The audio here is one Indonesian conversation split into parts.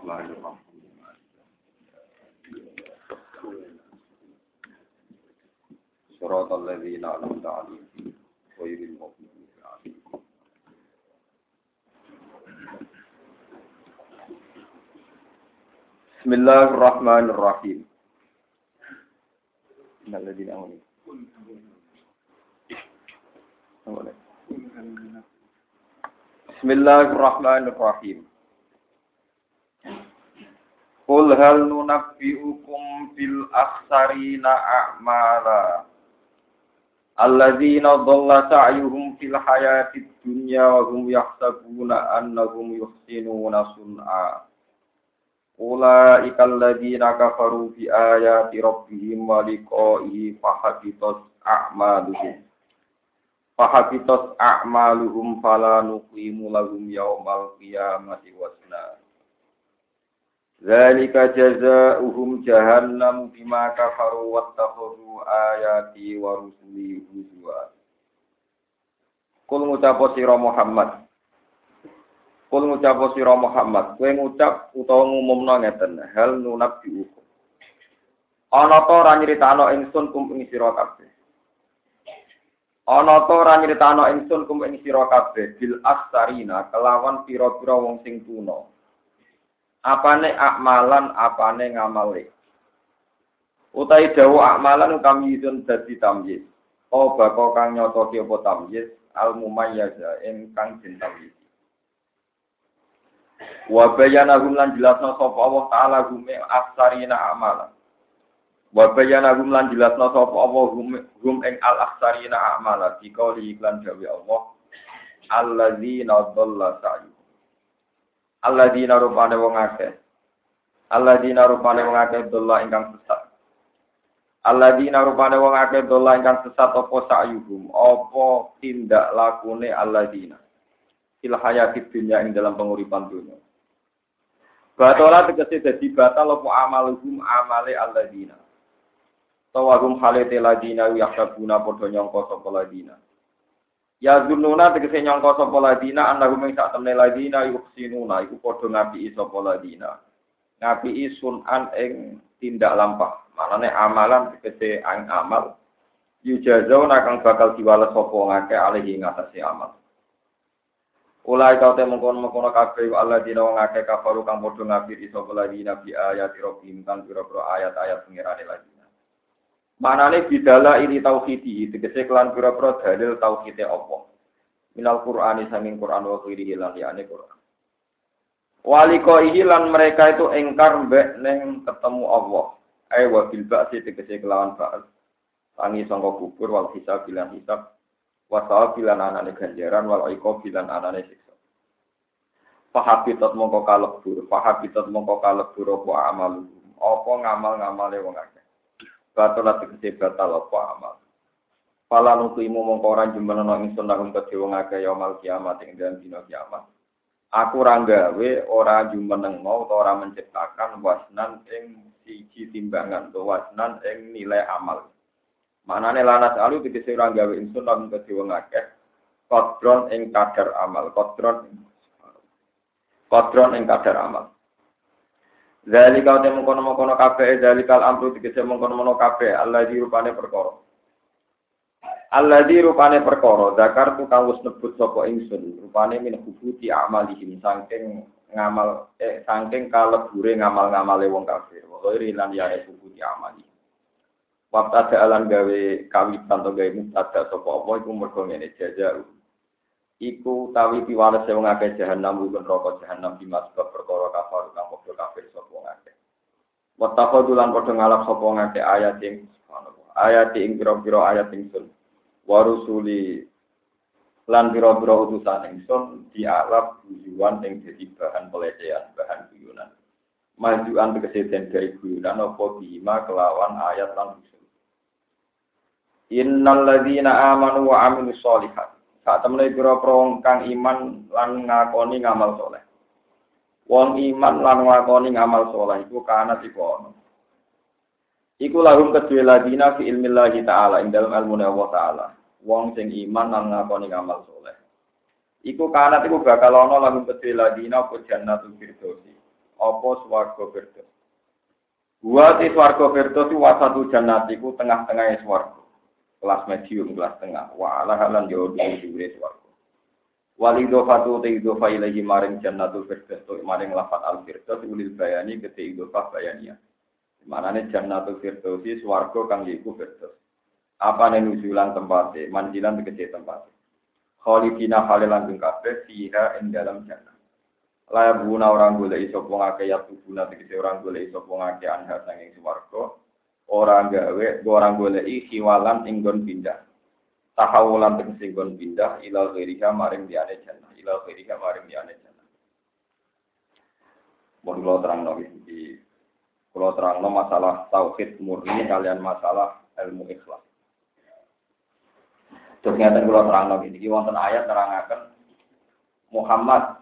Bismillahirrahmanirrahim. Surat al-ladzina an'amta 'alaihim ghairil maghdubi 'alaihim. Bismillahirrahmanirrahim. Innalladzina amanu. Bismillahirrahmanirrahim. Qul hal nunabbi'ukum bil akhsarina a'mala Alladzina dhalla sa'yuhum fil hayatid dunya wa hum yahsabuna annahum yuhsinuna sun'a Ulaika alladzina kafaru bi ayati rabbihim wa liqa'ihi fahabitat a'maluhum Fahabitat a'maluhum fala nuqimu lahum yaumal qiyamati wasna Zalika jazaohum jahannam bima kafaru wattakhadhu ayati wa rusuli huzwa. Kul ngucap sira Muhammad. Kul ngucap sira Muhammad, kowe ngucap utawa ngumumno ngeten, hal nunabbi ukum. Ana ta ora nyritakno ingsun kum ing sira kabeh. Ana ta ora nyritakno ingsun kum ing sira kabeh bil astarina kelawan pira-pira wong sing tuna apane akmalan apane ngamale utai dawu akmalan kami yun dadi tamyiz. Oh bako kang nyotoki apa tamyiz? Al mumayyaza ingkang den tamyiz. Wa bayana hum lan jelasna sapa Allah taala hum aksarina amalan wa bayana hum lan jelasna sapa Allah hum ing al aksarina amala dikauli iklan dawe Allah alladzina dhalla sa'yu Allah dina rupane wong akeh. Allah dina rupane wong akeh dolla ingkang sesat. Allah dina rupane wong akeh dolla ingkang sesat apa sa'yuhum, apa tindak lakune Allah dina. Il hayatid dunya ing dalam penguripan dunia. Batola tegese dadi batal apa amaluhum amale Allah dina. Tawagum halete ladina yaksabuna padha nyangka sapa ladina. Ya zununa tegese nyangka sapa ladina annahum ing sak temne ladina yuhsinuna iku padha ngapiki sapa ladina. Ngapiki sunan ing tindak lampah. Manane amalan tegese ang amal yujazauna kang bakal diwales sapa ngake alihi ngatasi amal. Ulai kau te mengkono-mengkono kabeh Allah dina wong akeh kafaru kang padha ngapiki sapa ladina bi ayat rabbihim kan pira-pira ayat-ayat pengirane ladina. Manane bidala ini tauhidi, tegese kelan pira-pira dalil tauhide apa. Minal Qur'ani sanging Qur'an wa khiri lan liyane Qur'an. Waliko lan mereka itu engkar mbek neng ketemu Allah. Ai wa bil ba'si tegese kelawan ba'as. Tangi sangka kubur wal hisab bilan hisab. Wa bilan anane ganjaran wal iqab bilan anane siksa. Fahabitat mongko kalebur, fahabitat mongko kalebur apa amal. Apa ngamal-ngamale wong akeh. Batolat tegese batal apa amal. Pala nukimu mongkoran jumlah ingsun lahum kedhe wong akeh yaumul kiamat ing dalem dina kiamat. Aku ora gawe ora jumenengo utawa ora menciptakan wasnan ing siji timbangan to wasnan ing nilai amal. Manane lanas alu tegese ora gawe ingsun lahum kedhe wong akeh kodron ing kadar amal, kodron kodron ing kadar amal. Zalika te mengkono-mengkono kabeh zalikal amru dikese mengkono-mengkono kabeh Allah di rupane perkara. Allah di rupane perkara zakar tu kang wis nebut sapa ingsun rupane min hubuti amalihim saking ngamal eh saking kalebure ngamal-ngamale wong kafir. Wa lan ya hubuti amali. Waktu ada alam gawe kawitan atau gawe mutada sapa apa iku mergo ngene jajar iku tawi piwales wong akeh jahanam bukan rokok jahanam di sebab perkara kafir kang kafir. Wa tafadulan padha ngalap sapa wong akeh ayat ing ayat ing pira-pira ayat ingsun. Wa rusuli lan pira-pira utusan ingsun dialap tujuan ing dadi bahan pelecehan, bahan guyonan. Majuan tegese den gawe guyonan apa bima kelawan ayat lan usul. Innal ladzina amanu wa amilus solihat Saat temene pira wong kang iman lan ngakoni ngamal soleh. Wong iman lan ngakoni ngamal soleh iku kana iku ono. Iku lahum kedue ladina fi ilmillahi ta'ala ing dalem ilmu Allah ta'ala. Wong sing iman lan ngakoni ngamal soleh. Iku kana iku bakal ono lahum kedue ladina apa jannatul firdausi. apa swarga firdaus. Wa ti swarga firdaus wa satu jannatiku tengah-tengahnya swarga. Kelas medium, kelas tengah. Wa ala halan yo dhuwure swarga. Wal idhofatu te idhofa ilahi maring jannatul firdaus to maring lafat al firdaus ulil bayani kete idhofah bayaniya. Manane jannatul firdaus swarga kang iku firdaus. Apa nujulan tempatnya, manjilan tegese tempatnya. Khalidina halilan ing kabeh fiha ing dalam jannah. La buna orang golek iso wong akeh ya tubuna tegese orang golek iso wong akeh anha sanging swarga. Orang gawe orang golek hiwalan ing gon pindah. Tahawulan tegese gon pindah ila ghairiha maring diane jannah. Ila ghairiha maring diane jannah. Mun kula terangno iki kula terangno masalah tauhid murni kalian masalah ilmu ikhlas. Terus ngeten kula terangno iki wonten ayat nerangaken Muhammad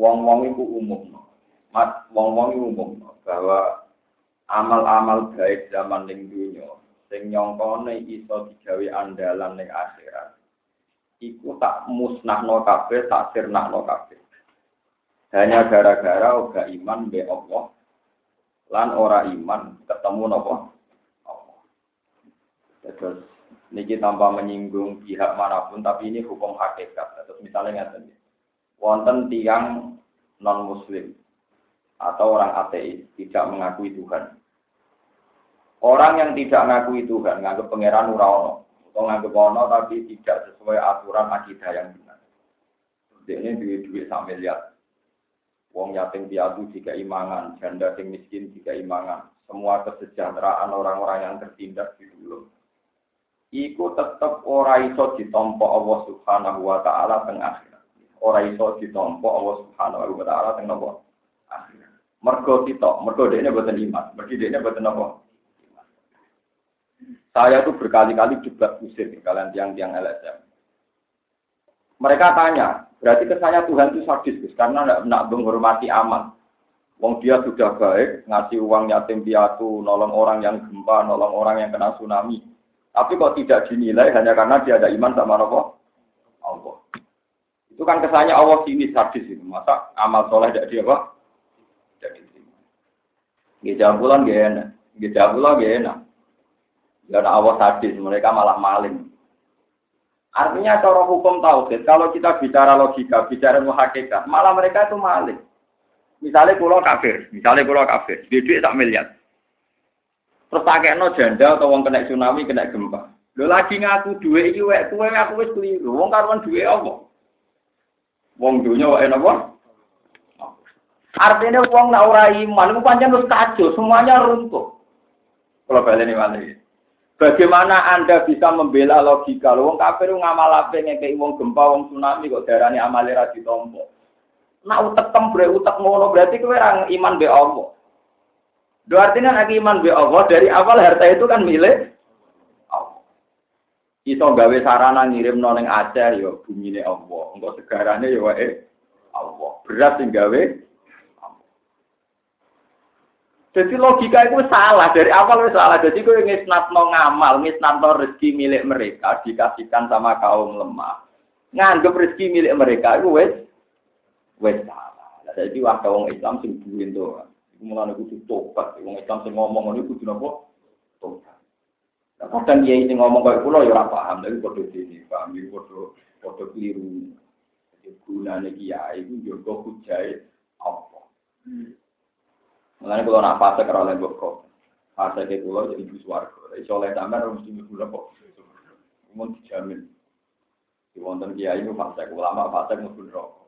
wong-wong iku umum. Mat wong-wong iku umum bahwa amal-amal baik zaman ning sing nyongkone iso digawe andalan ning akhirat. Iku tak musnahno kabeh, tak sirnahno kabeh. Hanya gara-gara uga iman be Allah lan ora iman ketemu nopo Allah. Terus niki tanpa menyinggung pihak mana pun, tapi ini hukum hakikat. Terus misalnya ngerti, wonten tiang non muslim atau orang ateis tidak mengakui Tuhan. Orang yang tidak mengakui Tuhan, nganggap pangeran urawono, atau nganggap ono tapi tidak sesuai aturan akidah yang benar. Ini duit-duit sampai lihat. Wong yatim piatu jika imangan, janda sing miskin jika imangan. Semua kesejahteraan orang-orang yang tertindas di dulu iku tetep ora iso ditampa Allah Subhanahu wa taala teng akhirat. Ora iso ditampa Allah Subhanahu wa taala teng nopo? Akhirat. Mergo kita, mergo dekne boten iman, mergo dekne boten apa? Saya tuh berkali-kali juga usir kalian tiang-tiang LSM. Mereka tanya, berarti kesannya Tuhan itu sadis, karena tidak menghormati aman. Wong dia sudah baik, ngasih uang yatim piatu, nolong orang yang gempa, nolong orang yang kena tsunami. Tapi kok tidak dinilai hanya karena dia ada iman sama Allah? Allah. Itu kan kesannya Allah sini sadis itu. Masa amal soleh tidak dia apa? Tidak diterima. Gejala bulan gak enak. Bulan gak enak. Gak ada Allah sadis, mereka malah maling. Artinya cara hukum tauhid, kalau kita bicara logika, bicara muhakikat, malah mereka itu maling. Misalnya pulau kafir, misalnya pulau kafir, duit tak miliar. Terus no janda atau wong kena tsunami, kena gempa. Lo lagi ngaku duwe iki wek kuwe aku wis keliru. Wong karuan duwe apa? Wong dunya wae napa? Artinya wong nak ora iman iku pancen wis kacau, semuanya runtuh. Kalau baleni malih. Bagaimana Anda bisa membela logika? Wong kafir ngamal ape ngekeki wong gempa, wong tsunami kok darani amale ra ditampa. Nak utek utek ngono berarti kowe iman be Allah. Dua artinya nak iman be Allah dari awal harta itu kan milik Allah. Iso gawe sarana ngirim noneng Aceh ya bumi ini Allah. Untuk segarane ya wae Allah. Berat sing gawe Jadi logika itu salah dari awal itu salah. Jadi gue no ngamal, no rezeki milik mereka dikasihkan sama kaum lemah. Nganggep rezeki milik mereka itu wes wes salah. Jadi waktu orang Islam sing buin tuh. mulane kudu tobat. Wong Islam sing ngomong ngono kudu napa? Tobat. Nah, kadang kiai sing ngomong kaya kula ya ora paham, tapi padha dene paham padha padha kliru. Jadi gunane iku njogo hujae apa. Mulane kula nak fase karo oleh kok. Fase ke kula jadi ibu swarga. Iso oleh sampean harus mesti kula kok. Mun dijamin. Di wonten kiai itu fase ulama fase mlebu neraka.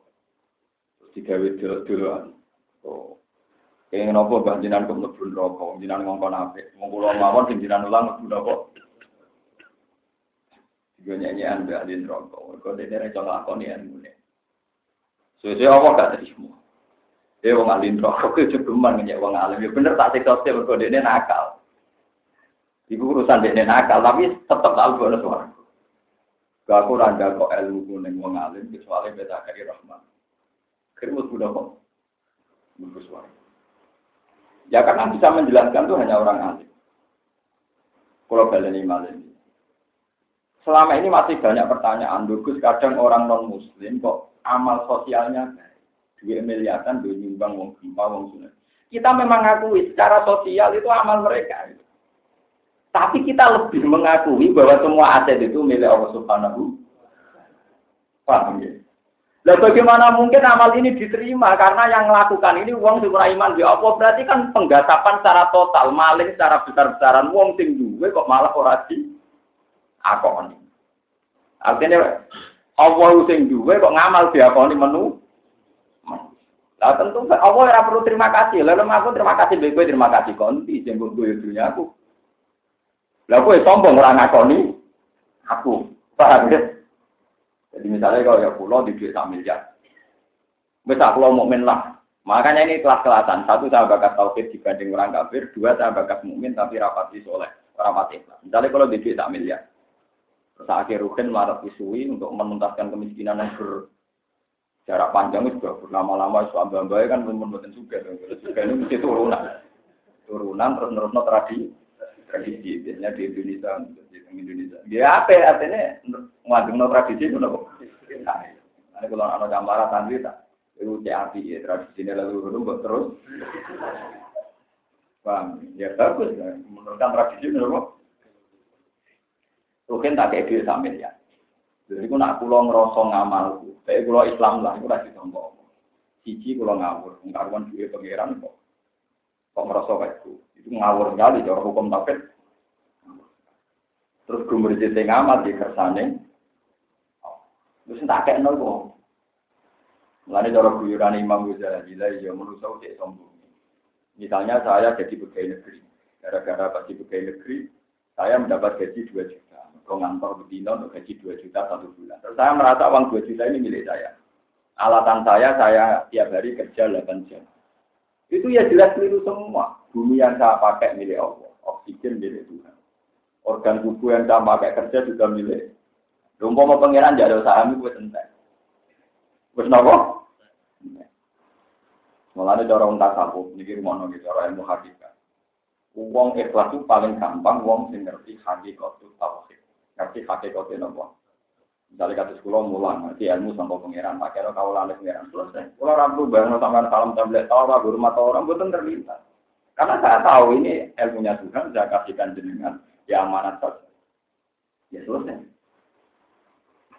Terus digawe dulu-duluan. Oh, Pengen nopo banjinan kok mlebu neraka, jinan ngongkon apik. Wong kula mawon sing jinan ulang mlebu neraka. Juga nyanyian mbak di neraka. Kok dene ra iso nglakoni ilmune. Suwe-suwe apa gak terima. Eh wong alim neraka ku jegeman nyek wong alim. Ya bener tak siksa mergo dene nakal. Iku urusan dene nakal, tapi tetep tak ono suara. Gak aku randa kok ilmu kuning wong alim kecuali beda kari rahmat. Kerimus budak kok. Mungkus suara. Ya karena bisa menjelaskan itu hanya orang alim. Kalau baleni ini. Selama ini masih banyak pertanyaan. Dugus kadang orang non muslim kok amal sosialnya. Dua miliaran dua nyumbang wong gempa wong sunat. Kita memang akui secara sosial itu amal mereka. Tapi kita lebih mengakui bahwa semua aset itu milik Allah Subhanahu. Paham ya? Lah bagaimana mungkin amal ini diterima karena yang melakukan ini uang sumber iman di Allah berarti kan penggasapan secara total, maling secara besar-besaran uang sing duwe kok malah ora di akoni. Artinya Allah sing duwe kok ngamal diakoni menu. Lah tentu Allah ora perlu terima kasih. Lalu aku terima kasih baik terima kasih konti sing gue dunia aku. Lah kowe sombong ora ngakoni aku. Paham ya? Jadi misalnya kalau ya pulau di duit miliar, bisa pulau mukmin lah. Makanya ini kelas-kelasan. Satu saya bakat tauhid dibanding orang kafir. Dua saya bakat mukmin tapi rapati soleh, rapati Misalnya kalau di duit miliar, terus akhir rugen marah isui untuk menuntaskan kemiskinan yang berjarak panjang itu juga lama-lama suami mbak kan membuatkan juga. Juga ini mesti turunan, turunan terus terus tradisi tradisi. Biasanya di Indonesia di Indonesia. Ya apa artinya no tradisi itu nopo nah kalau anak gambaran santri tak itu CAP ya ini lalu dulu terus. Bang ya bagus ya. menurutkan tradisi nopo Mungkin tak kayak dia sambil ya. Jadi aku nak pulau ngerosong ngamal, kayak pulau Islam lah, aku lagi sombong. Cici pulau ngawur, ngaruan juga pangeran kok. Kok ngerosok kayak itu. Itu ngawur sekali, cara hukum tafsir. Terus gue merjit ngamat di kersane. Terus tak kayak nol kok. Mulanya cara guyuran Imam Ghazali, ya menurut saya sombong. Misalnya saya jadi pegawai negeri. Gara-gara pasti pegawai negeri, saya mendapat gaji 2 juta. Kalau ngantor betina untuk gaji 2 juta satu bulan. Terus saya merasa uang 2 juta ini milik saya. Alatan saya, saya tiap hari kerja 8 jam. Itu ya jelas keliru semua. Bumi yang saya pakai milik Allah. Oksigen milik Tuhan. Organ tubuh yang saya pakai kerja juga milik. Lumpur mau pangeran jadi usaha itu tentai. Gue nopo. Mulanya cara unta sapu, ini rumah nongki cara ilmu hakikat. Uang ikhlas itu paling gampang, uang sing ngerti hakikat tauhid. Ngerti hakikat itu nopo. Misalnya kata sekolah mulang, ngerti ilmu sampai pangeran, pakai lo kau lalai pangeran selesai. Kalau rabu bareng sama salam tablet tahu apa guru mata orang, bukan terlintas. Karena saya tahu ini ilmunya Tuhan, saya kasihkan jenengan ya amanat saja. Ya selesai.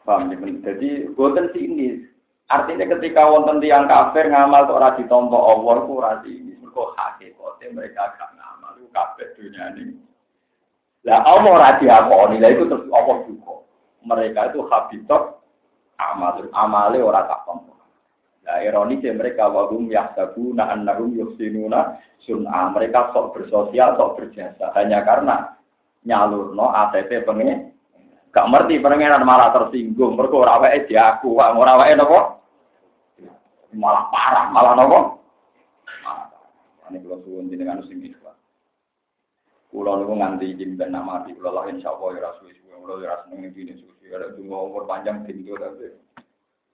Paham ya? Jadi boten ini artinya ketika wonten tiang kafir ngamal kok ora ditampa Allah ku ora ini. Mergo mereka gak ngamal ku kafir dunia ini. Lah Allah ora diakoni, lah itu terus Allah juga. Mereka itu habitat amal amale ora tampa. Nah, ironisnya mereka wagum yahsabuna annahum yuhsinuna sun'a. Mereka sok bersosial, sok berjasa. Hanya karena nyalurno ATP pengen gak ngerti pengen malah tersinggung mereka ora wae diaku ora wae napa malah parah malah napa ini kalau suwun jenengan sing ikhlas kula niku nganti izin ben di kula lah insyaallah ya rasul suwe kula ya rasul ning ada dungo umur panjang pintu tapi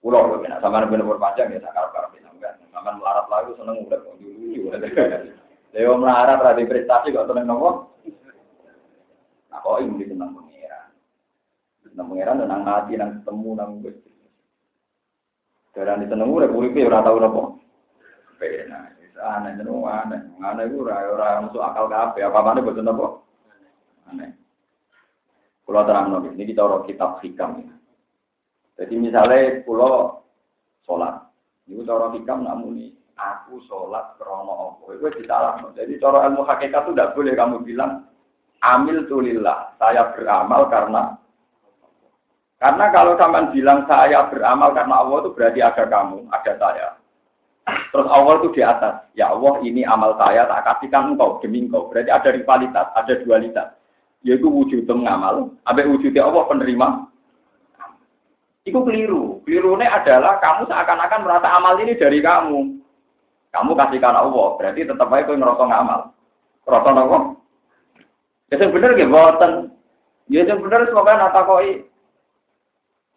kula lho nek ben umur panjang ya sak karep-karep sampean sampean melarat lagu seneng udah dulu Leo melarat ra prestasi kok seneng nopo Nah, kok ini tentang pengiran. Tentang pengiran tentang mati, nang ketemu, nang gusti. Di seneng udah kuripe ora tau nopo. Aneh jeneng aneh. Aneh ku ora ora masuk akal kabeh. Apa-apane boten nopo. Aneh. Pulau terang nopo, ini kita orang kitab hikam. Jadi misalnya pulau sholat, itu cara hikam namun aku sholat krono apa, itu disalah. Jadi cara ilmu hakikat itu tidak boleh kamu bilang amil tulillah, saya beramal karena karena kalau sampean bilang saya beramal karena Allah itu berarti ada kamu, ada saya. Terus Allah itu di atas. Ya Allah ini amal saya tak kasihkan engkau demi engkau. Berarti ada rivalitas, ada dualitas. Yaitu wujud ngamal, abe wujudnya Allah penerima. Itu keliru. Kelirunya adalah kamu seakan-akan merasa amal ini dari kamu. Kamu kasihkan Allah, berarti tetap aja kau ngerasa ngamal. Ngerasa Allah. Ya sing bener nggih mboten. Ya sing bener semoga nata koi.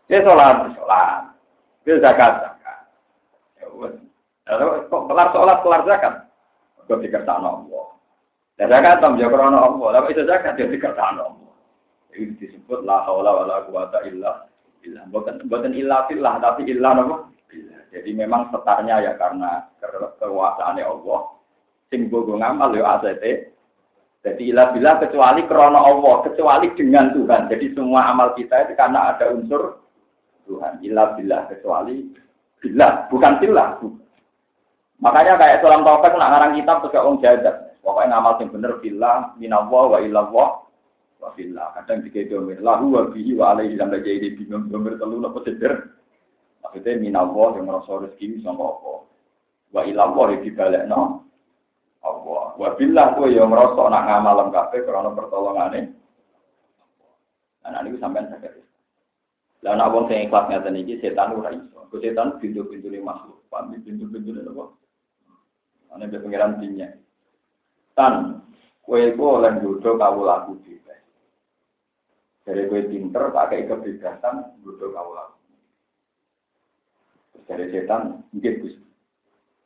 Ya sholat, sholat. Ya zakat. Ya Kok kelar sholat, kelar zakat. Kok dikersakno Allah. Ya zakat tam ya krana Allah. Lah itu zakat ya dikersakno Allah. Ini disebut la haula wala quwata illa billah. Bukan bukan illa billah tapi illa napa? Jadi memang setarnya ya karena kekuasaannya Allah Sing bogo ngamal yo ACT. Jadi ilah bila kecuali krono Allah, kecuali dengan Tuhan. Jadi semua amal kita itu karena ada unsur Tuhan. Ilah bila kecuali bila, bukan bila. Makanya kayak dalam taufik nak ngarang kitab juga orang jadat. Pokoknya ngamal yang bener bila minallah wa ilallah wa bila. Kadang tiga domir lahu wa bihi wa alaihi sampai jadi bingung domir telu nopo seder. Maksudnya minallah yang merasa rezeki sama apa. Wa ilallah yang dibalik no. Allah. Wa billah kowe yang ngrasa nak ngamal kabeh krana pertolongane. Nah, niku sampean saged. Lah nek wong sing ikhlas ngaten iki setan ora iso. Ku setan pintu-pintune makhluk, pamit pintu-pintune apa? Ana be pengiran dinya. Tan, kowe iku oleh nggodho kawulaku dhewe. Dari kowe pinter, pakai kebebasan, nggodho kawulaku. Terus dari setan, mungkin Gus.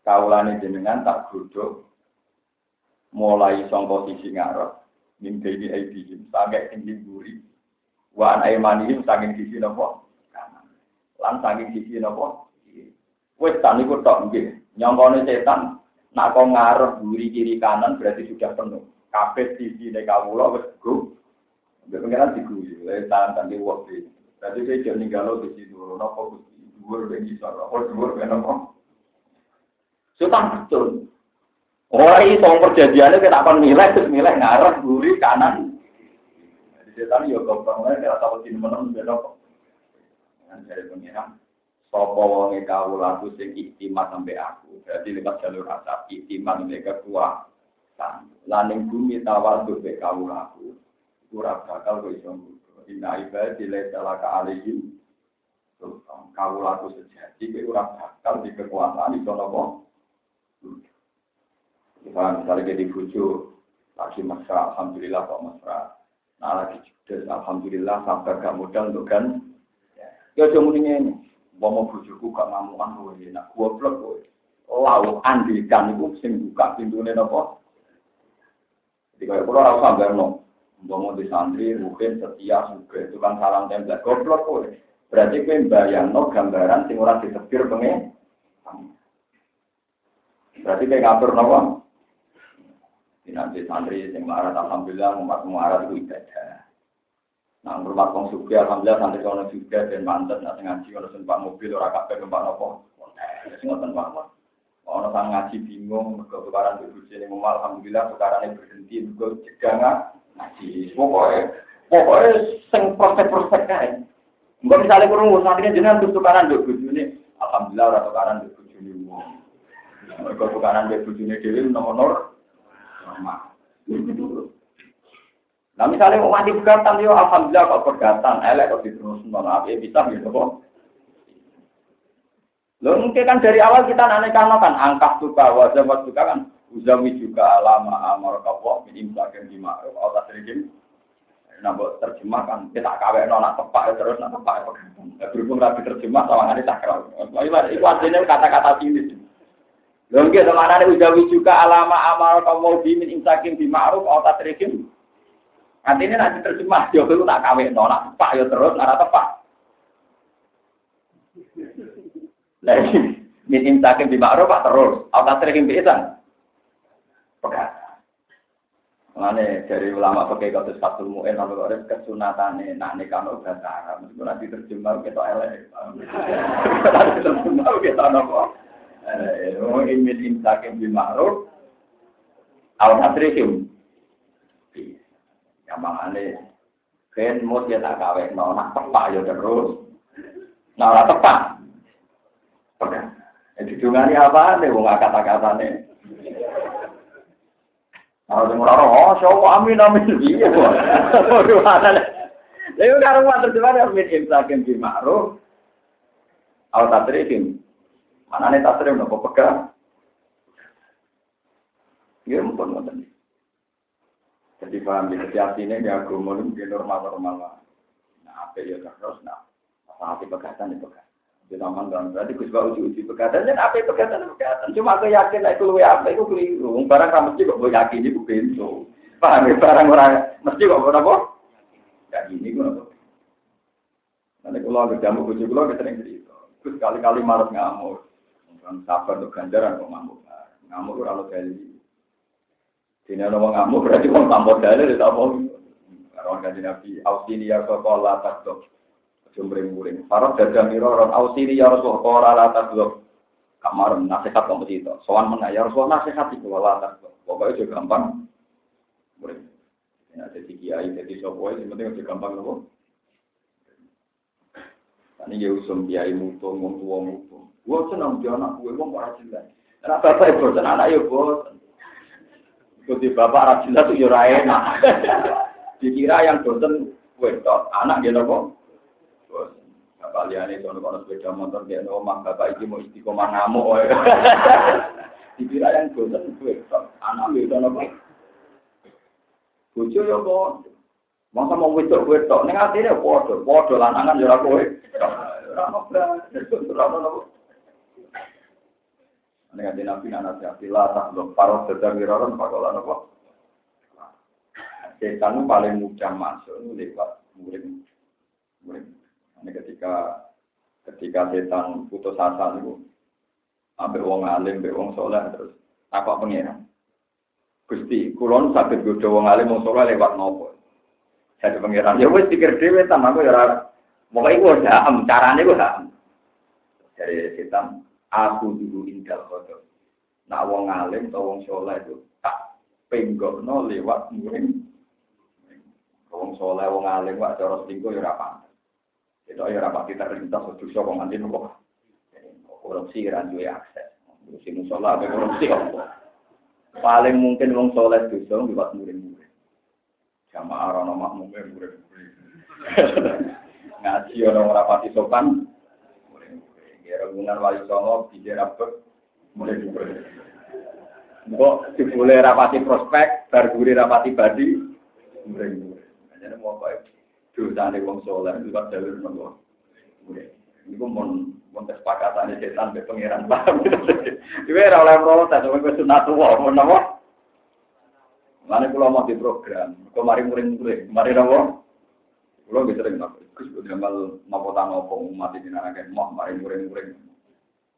Kawulane jenengan tak godho mulai sangka sisi ngarep min baini aidihim sampai ing buri wa an aymanihim saking sisi napa lan saking sisi napa wis tak niku tok nggih nyongkone setan nak kok ngarep buri kiri kanan berarti sudah penuh kabeh sisi nek kawula wis go Mbak pengiran diguyu, lha tangan tadi waktu Berarti saya jangan ninggalo di situ, nopo dhuwur ben iso, nopo dhuwur ben nopo. Sultan betul. Orang itu perjanjiannya kita akan nilai, terus nilai ngarep, guri, kanan. Jadi setan ya gampang lah, kita tahu sini menang, beda kok. Dari pengiran, sopo wonge kau laku sing iktimat sampai aku. Berarti lewat jalur rasa iktimat mereka kuat. Laning bumi tawar tuh be kau laku. Kurang bakal gue iso Inna ibadi salah ke alihim. Kau laku sejati, gue kurang bakal di kekuasaan iso nopo. Misalnya, misalnya jadi bucu, lagi mesra, Alhamdulillah kok mesra. Nah lagi judes, Alhamdulillah sabar gak mudah untuk kan. Ya cuma ini, wong mau bujuku gak mau oh. kan gue enak gue blok gue lau andikan itu sing buka pintune nih nopo jadi kalau kalau aku sambil nong gue mau disandri mungkin setia juga itu kan salam tembak goblok blok berarti gue bayang gambaran sing ora ditepir pengen. Berarti gue ngatur nopo nanti santri sing marah alhamdulillah umat marah itu ibadah. Nah, rumah kong suki, alhamdulillah santri kono juga dan mantan, nanti ngaji kono sempat mobil orang kafe numpak nopo. Sing ngoten mawon. Ono sang ngaji bingung, mergo tukaran ibu sini mau alhamdulillah tukaran berhenti, mergo cegah ngaji. Pokoknya, pokoknya sing prospek-prospek kae. Enggak misalnya kurung santrinya jenengan terus tukaran ibu bojone, alhamdulillah ora tukaran ibu bojone wong. Mergo tukaran ibu bojone dhewe nomor Nah misalnya mau mati pegatan, yo alhamdulillah kok pegatan, elek kok diterus maaf ya bisa gitu kok. Lo mungkin kan dari awal kita aneh karena kan angkat suka, wajah suka kan uzami juga lama amar kapok min imsakin di ma'ruf atau tasrikim. Nah, terjemah kan kita kawin nona tepak ya, terus nona tepak ya berhubung rapi terjemah sama ini tak kerau. Itu artinya kata-kata ini. Lho nggih temanane ujawi juga alama amal kaum di min imsakin di ma'ruf atau tatrikim. Artinya nanti terjemah yo kuwi tak kawin no, nak tepak yo terus ora tepak. Lah min imsakin di ma'ruf terus atau tatrikim pisan. Pekat. Mane dari ulama pakai kata satu mu'en kalau ada kesunatane nak nikah no bahasa meskipun nanti terjemah kita elek. Nanti terjemah kita nopo. Oh, imin imsakim bil ma'ruf aw nasrihim. Ya mangane kan mau dia tak kawin, mau nak tepak ya terus. Nah, ora tepak. Oke. Jadi dungani apa nih, wong kata-kata nih. Kalau dengar orang, oh, syawal amin amin, iya, waduh, ada. Lalu kalau mau terjemah, amin imsakim bil ma'ruf aw. Mana nih tasrif nopo pegang? Ya mumpun ngoten. Jadi paham ya setiap ini ya agama itu normal normal lah. Nah apa ya terus nah apa hati pegatan itu pegang. Di taman dan berarti gus bau uji uji pegatan dan apa pegatan pegatan. Cuma aku yakin itu luwe apa itu keliru. Barang kamu mesti kok gue yakin itu pintu. Paham ya barang orang mesti kok gue apa? Ya gini gue apa? Nanti kalau ada jamu kucing kalau kita sering cerita. Terus kali-kali marah ngamuk. Kan sabar untuk ganjaran kok ngamuk. Ngamuk lo kali. Dene ana wong ngamuk berarti wong tambah dalil ta apa? Karon kanjeng Nabi, "Ausini ya qala takdo." Aja mring-mring. Farad dadah mira ron ausini ya Rasul qala la takdo. Kamar nasihat kamu itu. Soal mana ya Rasul nasihat itu la takdo. Pokoknya juga gampang. Mring. Ya jadi kiai jadi sopo yang penting aja gampang loh. Ini ya usum kiai mutung, wong tua mutung. Gua senang dia anak gue, wong ora jelas. Anak bapak ibu bosan, anak ya bosan. Ikuti bapak rajin itu ya enak. Dikira yang bosan wedok, anak dia nopo. Bapak liane sono kono sepeda motor dia nopo mak bapak iki mau istiqomah ngamuk. Dikira yang bosan wedok, anak dia nopo. Bojo ya kok. Masa mau wedok wedok ning atine padha, padha lanangan ya ora kowe. Ora ono ora ono Nek ade nabi anak nabi lah tak lo paro sedang miroran pakolan apa? Setan paling mudah masuk lewat murid murid. Ini ketika ketika setan putus asa itu, ambil wong alim, ambil wong soleh terus apa pengiran? Gusti, kulon sakit gue wong alim wong soleh lewat nopo. Saya pengiran, ya wes pikir dewe tam aku ya. Pokoke gue udah carane gue udah. Dari setan, aku dulu indal kotor. Nak wong alim atau wong soleh itu tak penggokno lewat muring. Wong soleh wong alim wak cara selingkuh ya rapat. Itu ya rapat kita terlintas dosa kok nganti nopo. Korupsi kan duwe akses. Korupsi musola apa korupsi apa. Paling mungkin wong soleh dosa lewat muring-muring. Jamaah rono makmumnya muring-muring. Ngaji orang rapati sopan Ya, hubungan wali songo, bijak rapet, mulai juga. Kok dibule rapati prospek, barguri rapati badi, juga. Jadi mau apa dosa nih wong itu kan jalur nopo. Ini pun mau mau kesepakatan setan be pangeran paham. Iku ora oleh protes, wong wis sunat tuwa, mau nopo? Mana pulau mau di program, kok mari muring-muring, mari nopo? Kulo bisa sering nopo, Gus udah mal nopo tang nopo umat ini anak mau mari muring-muring,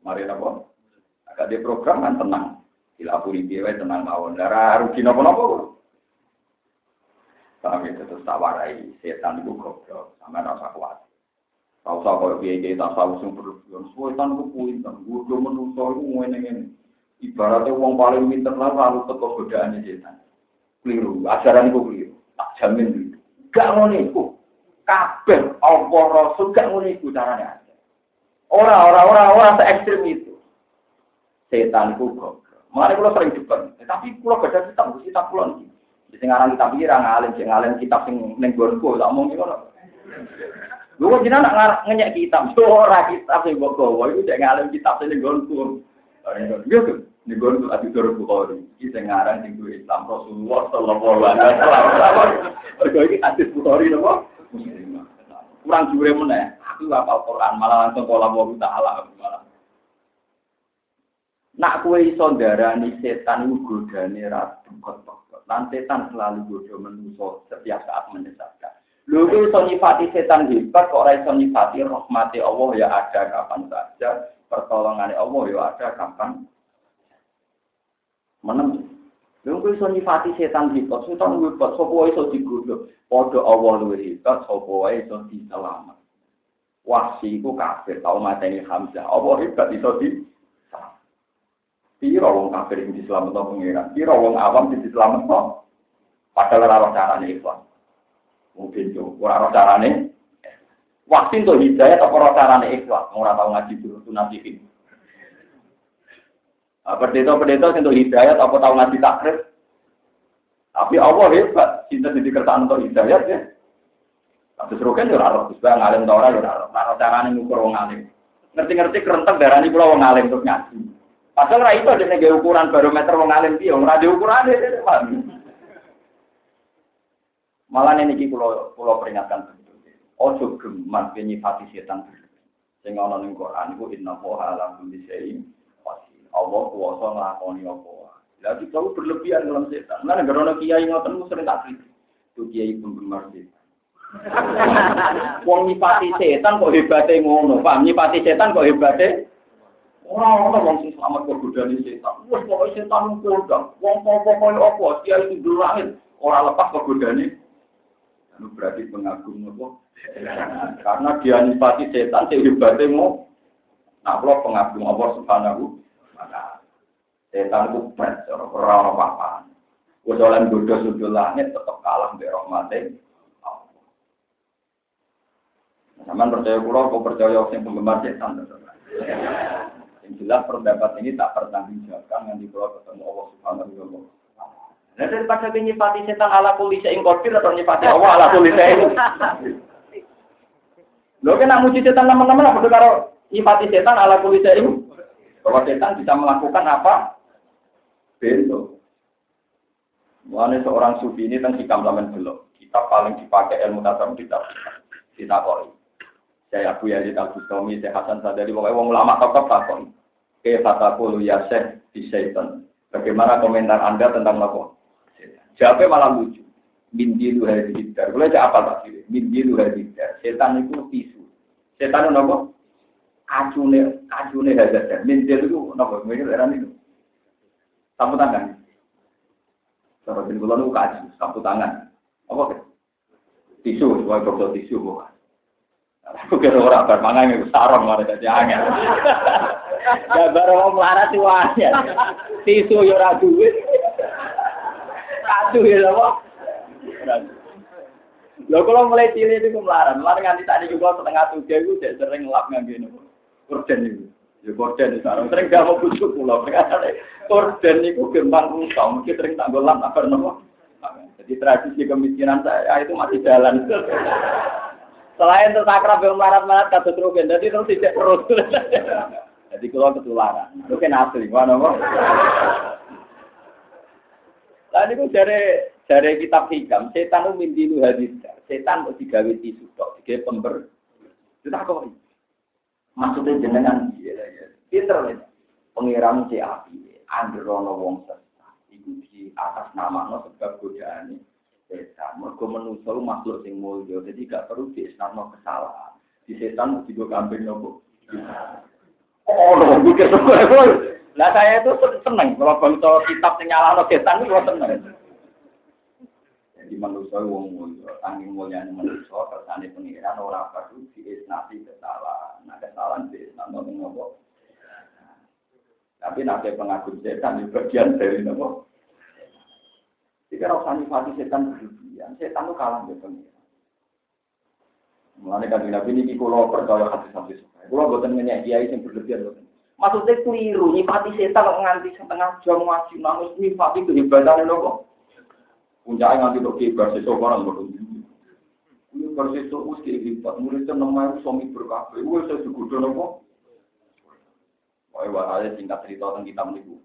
mari nopo? Agak di program kan tenang, dilapuri dia tenang mawon, darah rugi nopo-nopo. Paham itu terus tak warai setan itu goblok, sama rasa kuat. Tahu usah kalau biaya kita tahu sing berlebihan, setan itu pinter, gue menungso itu ngene ngene. Ibaratnya uang paling pinter lah lalu teko godaannya setan. Keliru, ajaran itu keliru, tak jamin itu. Gak ngono iku. Kabeh Allah Rasul gak ngono iku carane. Ora ora ora ora se ekstrim itu. Setan itu goblok. Makanya kalau sering depan, tapi kalau gak kitab, kitab pulau ini. Sing aran kitab iki ra ngalim, sing ngalim kitab sing ning gonku, tak omong ngono. Lho kok jenengan nak ngenyek kitab, ora kitab sing mbok gawa iku sing ngalim kitab sing gonku. Yo ning gonku ati tur Bukhari. Iki ngaran sing Islam Rasulullah sallallahu alaihi wasallam. Mergo iki hadis Bukhari napa? Kurang jure meneh. Aku hafal Quran malah langsung pola Allah taala malah. Nak kue iso darani setan iku godane ra Lan setan selalu bodoh menuso setiap saat menyesatkan. Lu itu iso nyifati setan hebat, kok ora iso nyifati rahmati Allah ya ada kapan saja, pertolongan Allah ya ada kapan. Menem. Lu itu iso nyifati setan hebat, setan hebat, sopo iso digodho. Padha Allah luwih hebat, sopo wae iso diselamat. Wahsi iku kafir, tau mateni Hamzah. Allah hebat iso di Piro wong kafir yang diselamat pengiran, piro wong awam yang diselamat Padahal ora carane ikhlas. Mungkin tuh, ora carane. Waktu itu hidayah atau ora carane ikhlas, ora tau ngaji dulu tuh nasihin. Pendeta-pendeta untuk hidayah atau tahu ngaji takrif. Tapi Allah hebat, cinta di kertaan untuk hidayah ya. Tapi seru kan ya ora terus ngalim ta ora ya ora. Ora carane ngukur wong alim. Ngerti-ngerti kerentek darani kula wong alim terus ngaji. Padahal ra itu ada ukuran barometer wong alim piye, ora ada ukuran Malah ini pulau pulau peringatkan betul. Ojo geman penyifati setan ana ning Quran iku inna wa ala kulli syai'in qadir. Allah kuwasa nglakoni apa Lah kita berlebihan dalam setan. Nah, negara ono kiai ngoten sering tak kritik. Itu kiai penggemar setan. Wong nyipati setan kok hebate ngono, Pak. Nyipati setan kok hebate Orang-orang wong sing selamat kok godani setan. Wes pokoke setan kondang. Wong apa dia itu di langit ora lepas kok godani. Anu berarti pengagum apa? Karena dia nipati setan sing hebate mau Nah, kalau pengagum Allah Subhanahu maka setan itu berat, orang apa-apa. Udolan bodoh sudul langit tetap kalah di rahmati. Sama percaya pulau, kau percaya yang penggemar setan. Yang jelas pendapat ini tak pertanggungjawabkan yang di pulau ketemu Allah Subhanahu wa taala. Nah, daripada nyifati setan ala kulisa ing kodir atau nyifati Allah ala kulisa ing. Lo kena muji setan teman-teman apa karo nyifati setan ala kulisa ing. Bahwa setan bisa melakukan apa? Bentuk. Mulanya seorang sufi ini tentang hikam zaman belum. Kita paling dipakai ilmu tasawuf kita kita koi. Saya Abu Yazid Al Bustami, saya Hasan Sadari, pokoknya wong ulama tetap takon. Ke fatakulu ya syekh di syaitan. Bagaimana komentar Anda tentang lapor? Jawabnya malah lucu. Mindi lu hadidar. Boleh apa tak sih? Mindi lu hadidar. Setan itu tisu. Setan itu apa? Acune, acune hadidar. Mindi itu apa? Mungkin era itu. Sapu tangan. Kula niku kaji, sapu tangan. Apa? Tisu, sesuai botol tisu bukan. Aku kira ora bar mangan iku sarong malah dadi angel. Ya baru wong melarat wae. Tisu yo ora duwe. Aduh ya apa? Lho kalau mulai cilik itu melarat, melarat nganti tadi juga setengah tujuh itu sering ngelap ngangge nopo. Korden itu. Ya korden itu sering gak mau busuk pulau. Korden itu gembang rusak, mungkin sering tak golap apa nopo. Jadi tradisi kemiskinan saya itu masih jalan. Selain itu sakrab yang marat-marat kasus rugen, jadi terus tidak terus. jadi kalau ketularan, rugen asli, mana kok? Lalu itu dari dari kitab hikam, setan itu mimpi lu hadis, setan kok digawe tisu tok, pember. Itu tak kok. Maksudnya jenengan dia, pinter nih. Pengiram si api, androno wong sesat, itu di atas nama no sebab godaan setan. Mergo manusa makhluk sing mulya, jadi gak perlu diisnarno kesalahan. Di setan mesti go kambing nopo. Oh, lho, mikir Lah saya itu seneng kalau bangsa kitab sing nyalahno setan itu seneng. Jadi manusia wong mulya, tanging mulyane manusia kersane pengiran ora perlu diisnati kesalahan. Nah, kesalahan diisnarno ning nopo. Tapi nanti pengagum setan di bagian dari nopo. Jika rasa nifati setan berlebihan, setan itu kalah dengan pengiran. Mulanya kan nabi ini kalau percaya hati sampai suka. Kalau buatan nanya kiai yang berlebihan. Maksudnya keliru, nifati setan kok nganti setengah jam ngaji nangis nifati kehebatan kok. Puncaknya nganti kok kibar sesok orang bodoh. Ini bersesok us kehebat, muridnya namanya suami berkabeh. Wah saya juga nopo. Wah, wah, singkat cerita tentang kitab niku.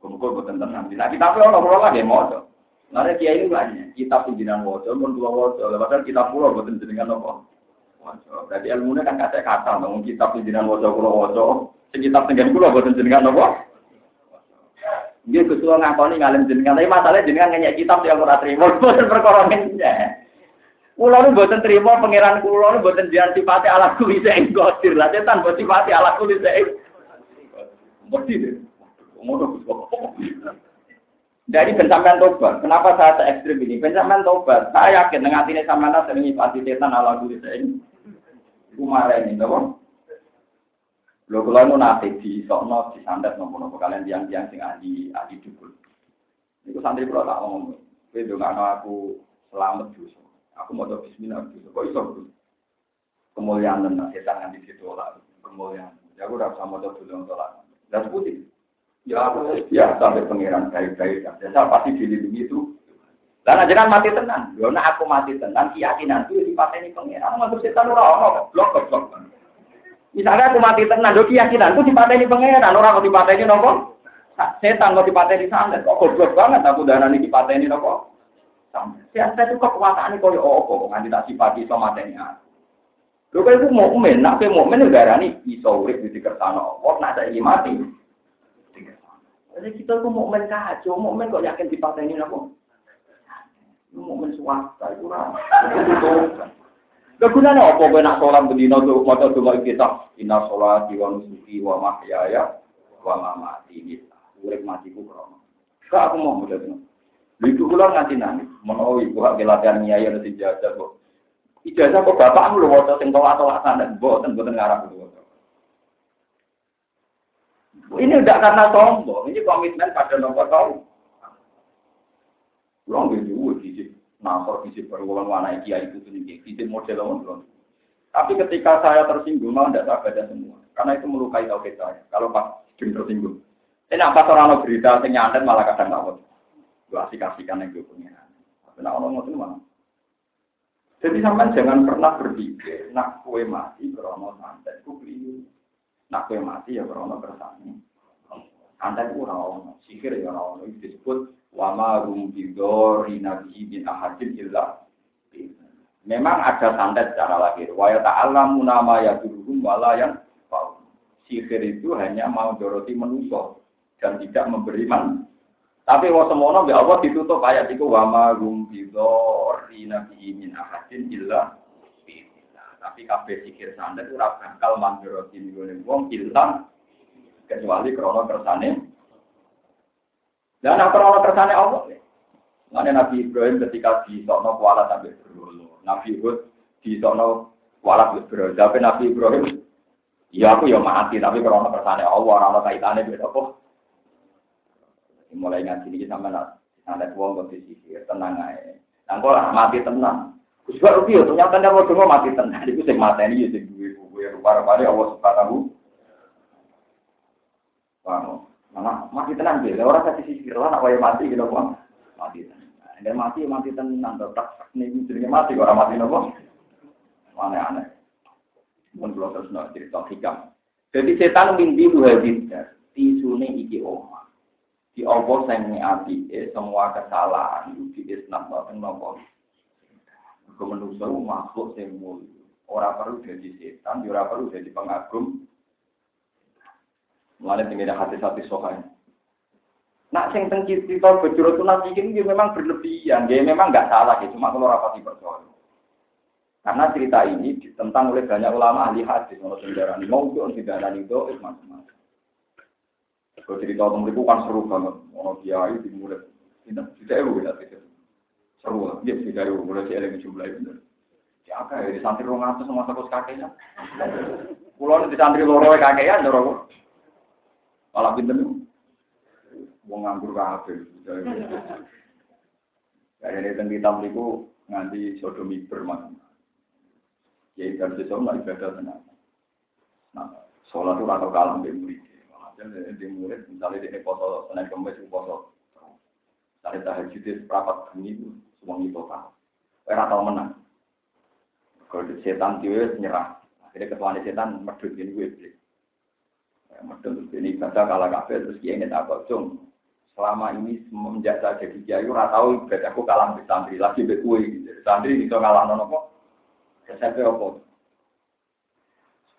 Kumpul buatan tenang. Nah, kita pun orang-orang lagi mau. Karena kiai ini banyak, kitab pimpinan wajah, pun dua wajah, padahal kitab pulau buatan jenengan? Wajah. Berarti ilmunya kan kata kata, namun kitab pimpinan wajah pulau wajah, sekitar tengah pulau buatan jenengan apa? Dia kesuwa ngakoni ngalim jenengan, tapi masalahnya jenengan nanya kitab yang ora terima, buatan perkara Kulo nu buatan terima pangeran kulo nu buatan jangan sifati ala kuli saya gotir lah, setan buat sifati ala kuli saya. Mesti deh. Dari pencapaian tobat, kenapa saya se ekstrim ini? Pencapaian tobat, saya yakin dengan hati sama nasi sering nyipati setan ala ini. Iku marah ini, tahu? Lo kalau mau nanti di sono di sandat nopo nopo kalian tiang-tiang sing ahli ahli dukul. Iku santri pulau tak ngomong. Itu nggak aku selamat justru. Aku mau coba Bismillah justru. Kok iso Kemuliaan dan setan yang di situ. Kemuliaan. Ya aku udah sama coba dulu untuk. Dan putih. Ya, ya sampai pengiran baik-baik. Ya, saya pasti dilindungi itu. Karena jangan mati tenang. Karena aku mati tenang, keyakinan itu dipateni pengiran. Masuk setan orang blok blok. Misalnya aku mati tenang, do keyakinan itu dipateni pengiran. Orang kok dipateni nopo? Setan kok dipateni santet. Kok goblok banget aku dana ini nopo? Saya itu kekuasaan kok oh kok nganti tak sifati sama aku. Lho kok itu mukmin, nak mukmin negarani iso urip di kersane Allah, nak saiki mati. Jadi kita tuh mau main kacau, mau main kok yakin ini apa? Mau main swasta itu lah. Gak gunanya apa gue nak sholat berdino tuh mau tuh mau kita ina sholat wa nusuki wa mahyaya wa mati ini. Urip matiku krono. Kak aku mau mudah Itu kula nganti nangis. Menawa ibu hak latihan nyai ana ijazah kok. Ijazah kok bapakmu lho waca sing tolak-tolak sanad mboten mboten ngarap lho. Ini tidak karena sombong, ini komitmen pada nomor tahu. Pulang gitu, fisik nasor, fisik berulang warna kiai itu tinggi, fisik model orang Tapi ketika saya tersinggung, malah tidak saya baca semua, karena itu melukai tauhid saya. Kalau pas jam tersinggung, ini apa orang berita yang nyantet malah kadang ngawet. Gua asik-asikan yang gue punya. Tapi nak orang itu mana? Jadi sampai jangan pernah berpikir, nak kue mati krono santet, kue beli. Nak kue mati ya krono bersani. Santet itu orang sihir ya orang itu disebut wama rum bidori nabi bin ahadin illa. Memang ada santet secara lahir. Wa ta'alamu nama ya duruhum wala yang sihir itu hanya mau doroti menuso dan tidak memberi man tapi wa semono be Allah ditutup ayat iku wa ma rum bidori nabi min ahadin illa Tapi kabeh sikir sandet ora bakal mandoroti nggone wong illa kecuali krono kersane. Dan krono kersane Allah? Mana Nabi Ibrahim ketika di Sokno kuala sampai berulu. Nabi Hud di Sokno kuala berulu. Tapi Nabi Ibrahim, ya aku ya mati, tapi krono kersane Allah, orang kaitannya beda kok mulai ngaji ini sama nak ada uang kondisi tenang aja. Nangko lah mati tenang. Kusba rugi ya ternyata dia mau cuma mati tenang. Itu sing mati ini jadi dua buku yang rupa-rupa Allah subhanahu. Paham? Mana mati tenang dia. Orang kasih sisir lah nak mati gitu bang. Mati tenang. Dia mati mati tenang. Tetap nih jadi mati orang mati nopo. Mana aneh. Mun belum terus cerita hikam. Jadi setan mimpi dua bidar. Tisune iki omah di Allah sing api semua kesalahan itu di Islam boten napa Kemenusa makhluk sing mulia ora perlu jadi setan ora perlu jadi pengagum Mulai tinggal hati-hati sokan. Nak sing teng kita bejoro tunas ini memang berlebihan, dia memang nggak salah, ya. cuma kalau rapati percaya. Karena cerita ini ditentang oleh banyak ulama ahli hadis, kalau sendarani mau itu, tidak itu, macam-macam. Kalau cerita tentang itu kan seru banget. Mau kiai dimulai. Tidak, tidak ewu kita tidak. Seru lah. Dia tidak ewu. Mulai si eleng jumlah itu. Ya kayak di santri rong atas sama takut kakeknya. Pulau di santri loro kakeknya, dorong. Malah pinter nih. Wong nganggur kabeh. Kayak ini tentang hitam itu nganti sodomi bermak. Ya itu harus ibadah tenang. Nah, sholat itu rata kalah di murid di murid, misalnya di foto senin kemis foto, misalnya tahajud itu perapat ini semua itu tahu. Era tahu menang. Kalau setan dia nyerah, akhirnya ketuaan setan medut ini gue beli. Medut ini baca kalah kafe terus dia ingin apa cung. Selama ini semenjak saya jadi kiai, ora tahu ibadah aku kalah di santri lagi be kue. Santri itu kalah nono kok. Saya apa?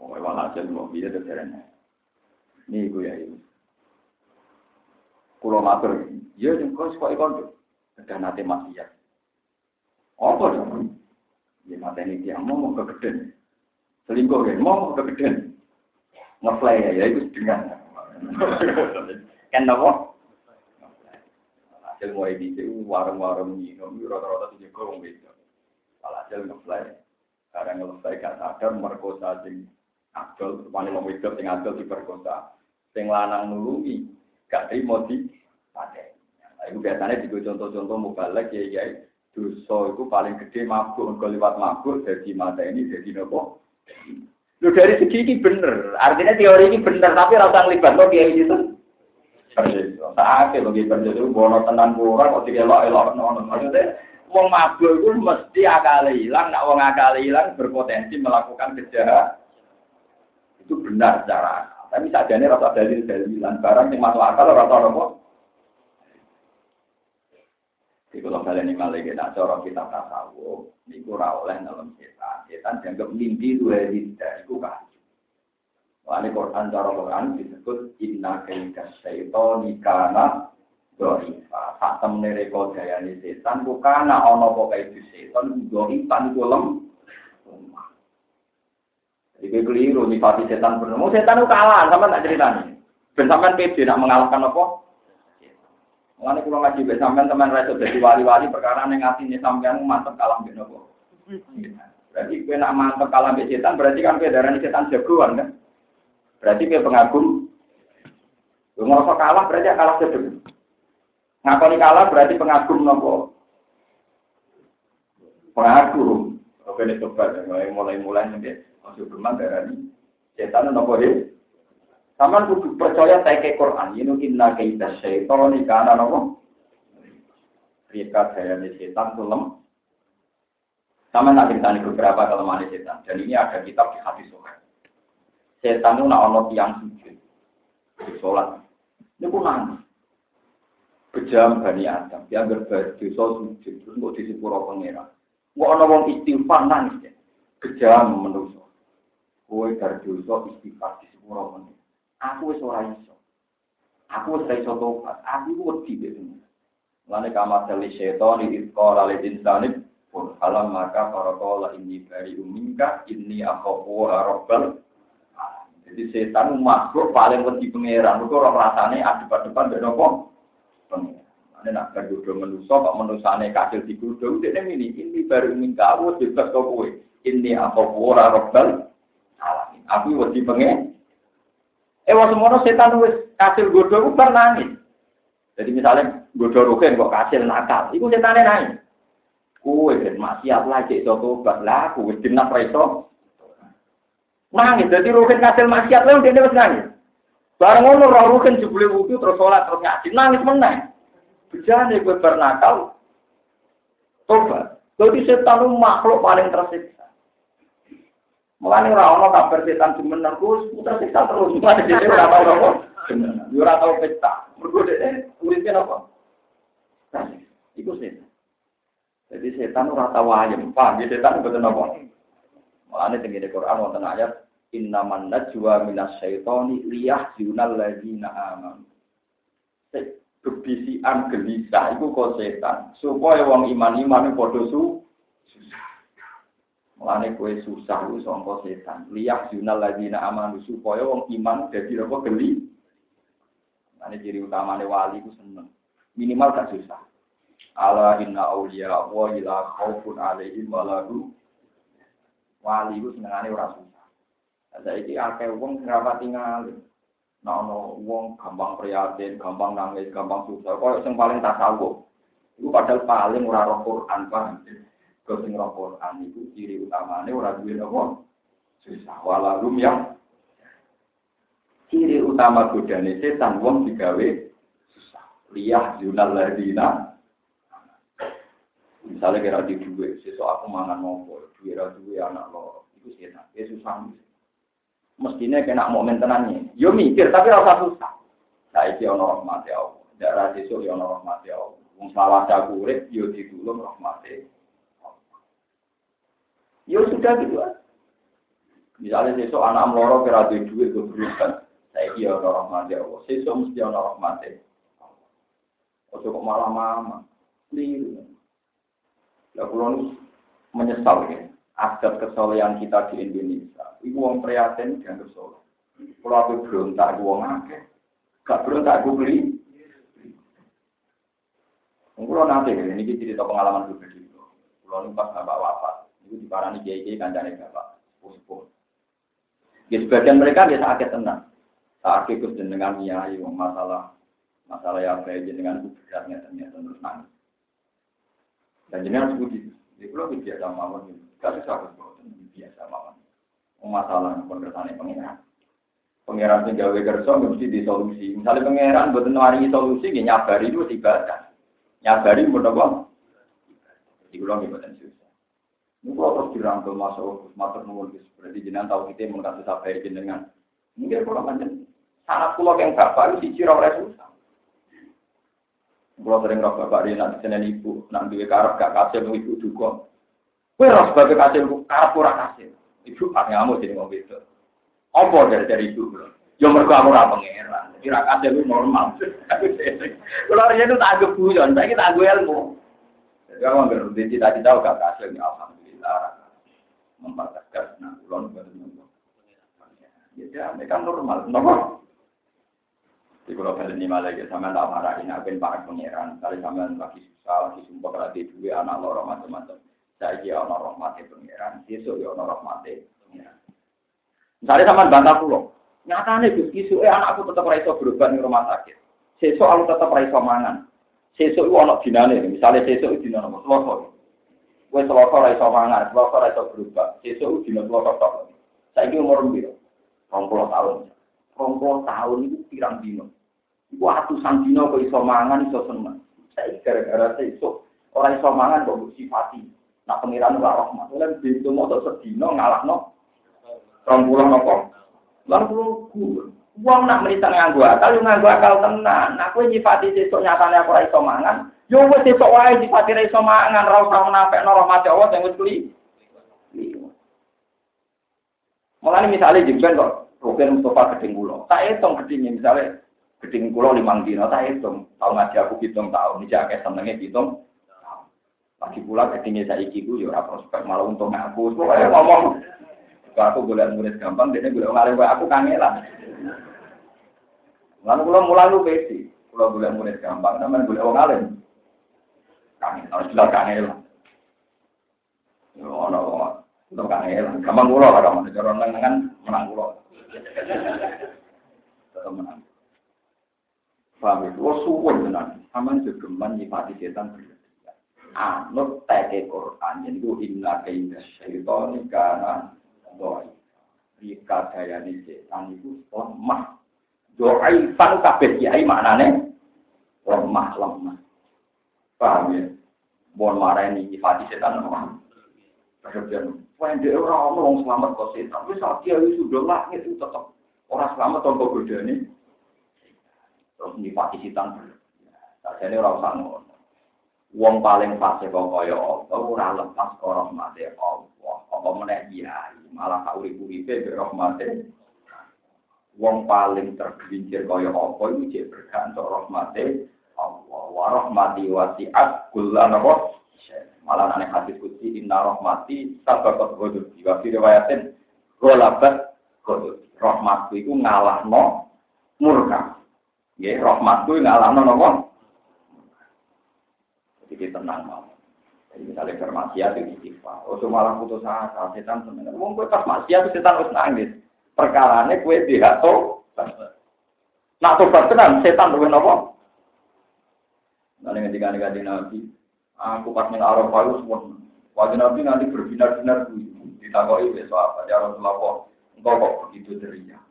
Pokoknya walhasil mau biar terserahnya. Ini gue ya ini. Kulo matur, ya yang kau suka ikon Ada nanti masih ya. Apa dong? Ya mata ini dia mau mau kegeden. Selingkuh ya, mau mau kegeden. Ngefly ya, ya itu dengan. Kan apa? Hasil mulai di situ warung-warung minum, rata-rata tuh juga orang beda. Hasil ngefly, karena ngefly gak sadar merkosa sing Abdul, wani wong wedok sing Abdul diperkosa sing lanang nulungi gak terima di paten. Nah, itu biasanya juga contoh-contoh mubalek ya ya dosa itu paling gede mabuk engko liwat mabuk jadi mata ini jadi nopo. Lu dari segi ini bener, artinya teori ini bener tapi rasa ngelibat lo kayak gitu. Saat itu bagi itu bono tenan kurang kok elok elok nono maksudnya wong mabuk itu mesti akal hilang, nak wong akal hilang berpotensi melakukan kejahatan. Itu benar secara tapi sajane rasa dalil dalilan barang yang masuk akal rasa apa? Di kalau kalian ini malah kita cara kita tasawuf, niku ora oleh dalam setan. Setan dianggap mimpi dua tidak iku kan. Wali Quran cara Quran disebut inna kaita syaitoni kana doifa. Sak temne reko dayane setan bukana ana apa kae setan doifan iku lem jadi keliru pati setan benar. Mau setan itu kalah sama tak ceritanya. Ben sampean pede nak mengalahkan apa? Mulane kula ngaji ben sampean teman ra iso dadi wali-wali perkara ning atine sampean mantep kalah mbek napa? Berarti kowe nak mantep kalah mbek setan berarti kan kowe darani setan jagoan kan? Berarti kowe pengagum. Kowe ngerasa kalah berarti kalah sedeng. Ngakoni kalah berarti pengagum nopo? Pengagum. Oke, ini coba mulai-mulai nih, masuk berman darani. Setan nopo deh? Sama kudu percaya saya ke Quran. Ini inna kaita syaitan ini karena nopo. Rika saya di setan tuh. Sama nak cerita beberapa kelemahan setan. Dan ini ada kitab di hati soal. Setan itu nak ono tiang sujud. Di sholat. Ini pun nangis. Bejam Bani Adam. Dia berdosa sujud. Terus mau di sepuro pengira. Mau ono wong istighfar nangis. Bejam menusuk. Kue dari dosa istighfar di sepuro pengira. Aku wis ora iso. Aku wis iso tobat. Aku wedi ben. Lane kamar tali setan di sekolah le insani pun alam maka para kola ini dari umingka ini aku rabbal jadi setan makhluk paling wedi pangeran. Mergo ora rasane adep-adepan mek napa? Ane nak berdoa manusa kok manusane kasil digodhong dene ini ini baru minta aku bebas kowe. Ini aku ora rabbal alamin. Aku wedi pangeran. Eh wong semono setan wis kasil godho ku bar nangis. Jadi misalnya godho rugen kok kasil nakal, iku setane nangis. Kuwe ben maksiat lagi iso tobat lah, kuwe dinap ra iso. Nangis, jadi rugen kasil maksiat lha dene wis nangis. Bareng ngono roh rugen jebule wudu terus salat terus nangis meneh. Bejane kowe bar nakal. Tobat. Jadi setan makhluk paling tersiksa. Mulane ora ana kabar setan jemenan ku putar siksa terus. Mulane dhewe ora tau apa. Yo ora tau pesta. Mergo dhewe uripe apa? Iku setan. Jadi setan ora tau ayem. Paham ya setan betul apa? Mulane tengene Quran wonten ayat innaman najwa minas syaitani liyahzunal ladzina amanu. Kebisian gelisah iku kok setan supaya wong iman-iman padha su Mulane kue susah lu sangka setan. Liyah junal ladina amanu supaya wong iman dadi apa geli. Mulane ciri utamane wali ku seneng. Minimal gak susah. Ala inna auliya wa ila khaufun alaihim wa wali ku senengane ora susah. Saiki akeh wong ngrawati ngalih. Nah, ono wong gampang prihatin, gampang nangis, gampang susah. Kok yang paling tasawuf. Itu padahal paling ora roh Quran, paham? Kau sing roh Quran itu ciri utamanya orang duwe nopo susah walalum yang ciri utama godane setan wong digawe susah liyah junal ladina misalnya kira di duwe sesuk aku mangan nopo duwe ra anak lo itu setan ya susah mestinya kena momen tenannya yo mikir tapi rasa susah nah iki ono rahmat ya Allah darah sesuk yo ono rahmat ya Allah wong selawat aku urip yo ditulung rahmat Ya sudah gitu kan. Misalnya besok anak meloro kira duit duit gue berusaha. Saya iya orang rahmat ya Allah. Besok mesti orang rahmat ya. Ojo kok malah mama. Liru. Ya kulon menyesal ya. Adat kesolehan kita di Indonesia. Ibu wong prihatin dan kesoleh. Kalau aku berontak, aku wong akeh. Gak berontak, aku beli. Kulo nanti, ini cerita pengalaman pribadi. Kulo pas bapak wafat itu diparani kiai-kiai kancane bapak sepuh Ya sebagian mereka biasa sakit tenang. Sakit terus dengan nyai masalah masalah yang saya dengan beratnya ternyata terus nangis. Dan jenengan sebut itu. Di pulau biasa mawon itu. Gak susah biasa mawon. Masalah pengertiannya pengiran. Pengiran sing gawe kerja mesti disolusi. Misalnya pengiran buat nawarin solusi, ya nyabari itu ibadah. Nyabari buat apa? Di pulau ibadah ini kalau terus dirangkul masuk matur nuwun berarti jenengan tahu kita mengkasih sampai jenengan. Mungkin kalau macam sangat pulau yang bapak itu sih oleh susah. Kalau sering roh bapak dia nanti senen ibu, nanti dia karep gak kasih mau ibu juga. Kue roh sebagai kasih ibu karep kurang kasih. Ibu kamu jadi mau itu. Apa dari dari ibu? Ya mereka aku ora pangeran. Kira kasih itu normal. Kalau dia itu tak agak bujon, saya kita agak ilmu. Jadi kamu nggak cita-cita gak kasih, ya alhamdulillah mempertegas nah ulon nopo ya mereka normal nopo Di kalau balik ini malah ya sama tak marah ini apa para pangeran. Kali sama lagi susah, lagi sumpah berarti dua anak loro macam-macam. Saya kira orang rahmati pangeran, besok ya orang rahmati pangeran. Misalnya sama bantah pulau, nyatanya Gus Kisu, eh anakku tetap raiso berobat di rumah sakit. Sesok aku tetap raiso mangan. Sesok itu anak dinane, misalnya sesok itu dinane, selosor. Gue selosor raiso mangan, selosor raiso berobat. Sesok itu dinane selosor tok. Saya ini umur berapa? Rong tahun. Rong tahun itu pirang dino. Iku atusan dino kok iso mangan iso seneng. Saya gara-gara sesok orang iso mangan kok sifati. Nah pengiran ora rahmat. Lan bintu mau sedino ngalahno. Rong puluh nopo. Lan puluh Uang nak menita nganggo akal, yo nganggo akal tenan. Kowe nyifati sesuk nyatane aku ora iso mangan. Yo wis sesuk wae nyifati ora iso mangan, ora usah menapekno rahmat Allah sing wis kuli. Mulane misalnya jemben kok Rukin Mustafa gedeng kula. Tak hitung gedingnya misalnya gedeng kula limang dino, tak hitung. Tahu ngaji aku hitung tahun, ini akeh senengnya hitung. Lagi pula gedingnya saya ikiku, ya ora prospek malah untung aku. Pokoknya ngomong, kalau aku boleh murid gampang, dia boleh ngalim aku kangelan. Lalu kalau mulai lu besi, kalau boleh murid gampang, namanya boleh orang alim. Kangen, harus bilang kangelan. Ya, ono, untuk kangelan. Gampang kulo, kalau mau cara lengan menang kulo. Tetap menang. Paham itu? Lo suwun tenan. Aman juga menyifati setan berlebihan. anut teke Quran. Yen ku inna ka inna syaitani kana doi rika daya ni setan iku lemah. Doai pan kabeh kiai maknane lemah lemah. Paham ya? Mohon marah ini ifati setan lemah kemudian poin dia orang ngomong selamat kok setan. Tapi saat dia sudah langit itu tetap orang selamat tanpa bedanya terus ifati setan. Saja ini orang sanggup wong paling fase kok kaya apa ora lepas karo rahmate Allah. Apa meneh kiai? Malah kau urip-uripe be rahmate. Wong paling tergelincir kaya apa iku cek bergantung rahmate Allah. Wa rahmati wasi'at kullan apa malah nane hadis kutsi inna rahmati sabaqat ghadab wa fi riwayatin ghalabat ghadab rahmatku iku ngalahno murka. Ya, rahmatku ngalahno napa? Jadi kita tenang mau. Jadi misalnya bermaksiat itu istighfar. Oh, malah putus asa, setan sebenarnya. Wong kowe pas maksiat setan wis nangis. Perkarane kowe dihato. Nak tobat tenan setan luwih napa? Nanti ketika ada Nabi, aku pas ning Arafah itu semua. Wajib Nabi nanti berbinar-binar ditakoi besok apa? Ya Rasulullah, engkau kok begitu ceria?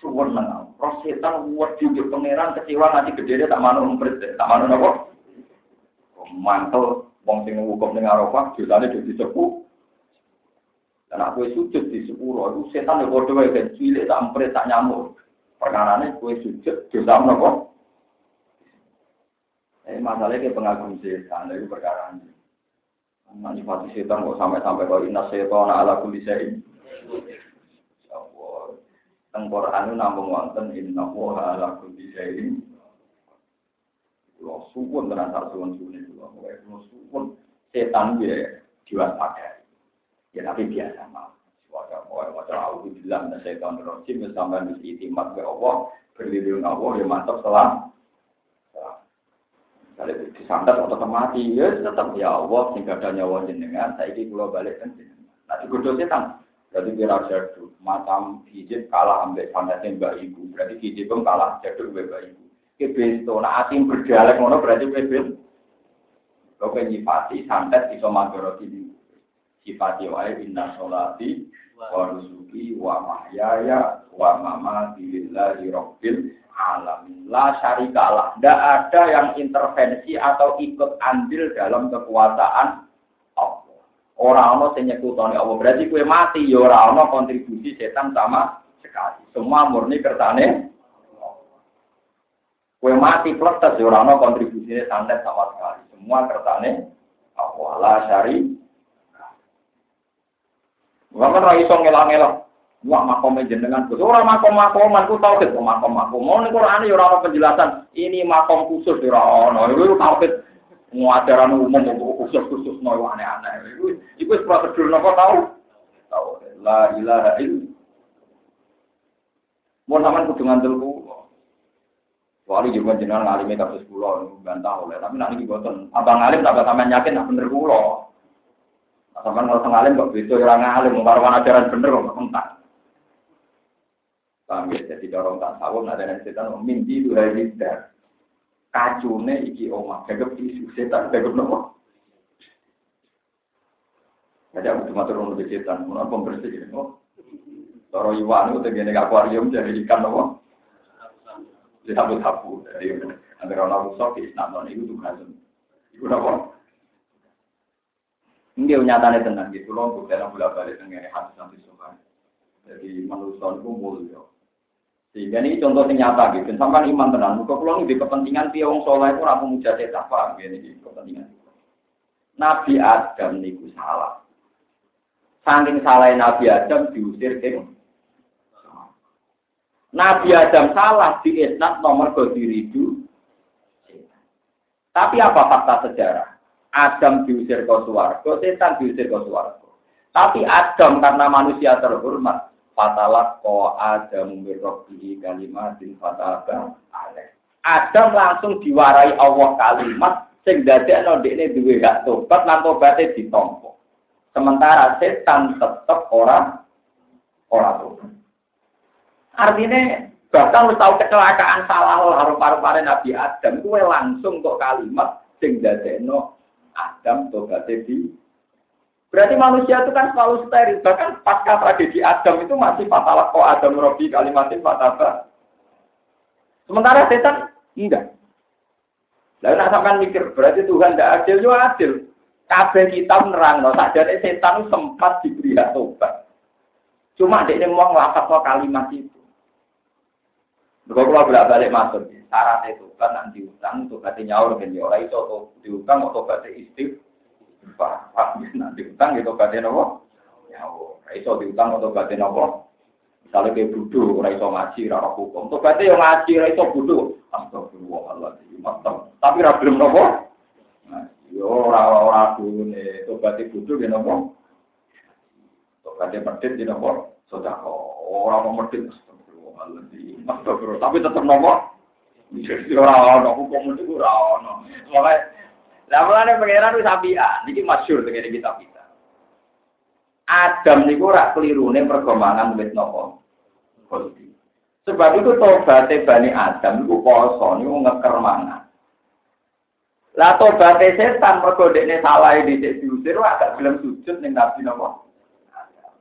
suwun nang. Roh setan wedi yo pangeran kecewa nanti gede tak manut umprit, tak manut apa? Mantel wong sing hukum ning Arafah dosane dadi sepuh. Dan aku sujud di sepuro, itu setan padha wae kan cilik tak umprit tak nyamuk. Perkarane kowe sujud dosa napa? Eh masalahnya ke pengagum setan, itu perkara ini. Manipulasi setan kok sampai-sampai kok inas setan ala kulli syai'in. Teng Quran namung wonten inna wa ala kulli syai'in. Kulo suwun tak suwun suwun kulo. Kulo suwun setan ya diwaspadai. Ya tapi biasa mah. Wajar mau wajar aku bilang dan setan rojim sampai mesti itimat ke Allah berlindung Allah ya mantap selam. Kalau disantet atau mati, ya tetap ya Allah sehingga ada nyawa jenengan. Saya ini pulau balik kan jenengan. Nanti kudu setan. Berarti kira jadul. Macam hijab kalah ambek sandatnya mbak ibu. Berarti hijab pun kalah jadul mbak ibu. Kebesto, nah asim berdialek ngono berarti kebel. Kau nyifati santet iso magoroti ini. Sifati wae inna sholati wa rusuki wa mahyaya wa mamati lillahi rabbil alamin. La syarikalah. Tidak ada yang intervensi atau ikut andil dalam kekuasaan Orang ono sing Allah. Berarti kue mati ya ora ono kontribusi setan sama sekali. Semua murni kertane Kue mati pletes ya ora kontribusinya santet sama sekali. Semua kertane Allah la syari. Waman ra iso ngelang-elang. Wah makom jenengan khusus. Orang makom makoman ku tau kok makom makom. Mau nih Quran ora penjelasan. Ini makom khusus ora ono. Itu tauhid ajaran umum khusus khusus mau aneh-aneh. Itu itu prosedur nopo tahu? Tahu. La ilaha illallah. Mau sampean kudu ngandel Kecuali juga jenengan ngalimi kasus pulau, bantah oleh. Tapi nanti boten. Abang ngalim tak sampean yakin nak bener pulau. Sampean kalau ngalim kok bisa orang ngalim, mengkaruan ajaran bener kok entak. Paham ya? Jadi dorong tak tahu, ada yang setan mimpi itu hari tidak. Kacune iki omah, gagap isu setan, gagap nopo. Jadi aku cuma turun lebih setan, mau pembersih gitu. Toro iwan itu tegene akuarium jadi ikan nopo. Disapu-sapu dari antara orang musuh di islam itu tuh kan. Itu nopo. Ini nyatanya tenang gitu loh, untuk dalam balik tengah hati sampai suka. Jadi manusia itu mulia. Sehingga ini contoh yang nyata gitu. Sampai iman tenang. Muka pulau ini kepentingan tiang soleh itu ramu muja cetak paham ini kepentingan. Nabi Adam niku salah. Saking salah Nabi Adam diusir ke Nabi Adam salah di isnat nomor diridu. Tapi apa fakta sejarah? Adam diusir ke suarga, setan diusir ke suarga. Tapi Adam karena manusia terhormat, fatalat ko Adam mirrobihi kalimatin fataba Adam langsung diwarai Allah kalimat sing dadekno dekne duwe hak tobat lan tobaté ditampa. Sementara setan tetap orang orang tobat. Artinya bahkan lu tahu kecelakaan salah harus paru-paru Nabi Adam, gue langsung kok kalimat sing dadekno Adam tobaté di Berarti manusia itu kan selalu steril. Bahkan pasca tragedi Adam itu masih fatal kok Adam Robi kalimatin fataba. Sementara setan enggak. Lalu nak sampai mikir, berarti Tuhan tidak adil, juga adil. Kabeh kita menerang, no. Sadar setan sempat diberi tobat. Cuma dia mau ngelafat kalimat itu. Kalau kalau bolak balik masuk, syarat itu kan nanti utang, tobatnya nyaur kan ya orang itu diutang atau tobatnya istighfar. Nanti utang itu tobatnya nopo, nyaur. Iso diutang atau tobatnya nopo. Misalnya kayak bodoh, orang iso ngaji, rara hukum. Tobatnya yang ngaji, orang iso bodoh. Astagfirullahaladzim, mantap. Tapi rabim nopo. Yo ora-ora dune tobaté bodho ya napa? Tobaté medhit ya napa? Sedekah. Ora mau medhit Tapi tetep napa? Ora ono hukum itu ora ono. Pokoke lah mulane pangeran wis apian. Iki masyhur dengan kita kita. Adam niku ora kelirune perkembangan wit napa? Sebab itu tobaté Bani Adam niku poso niku ngeker mangan. Lah tobaté setan mergo dekne salah di diusir agak belum sujud ning Nabi napa?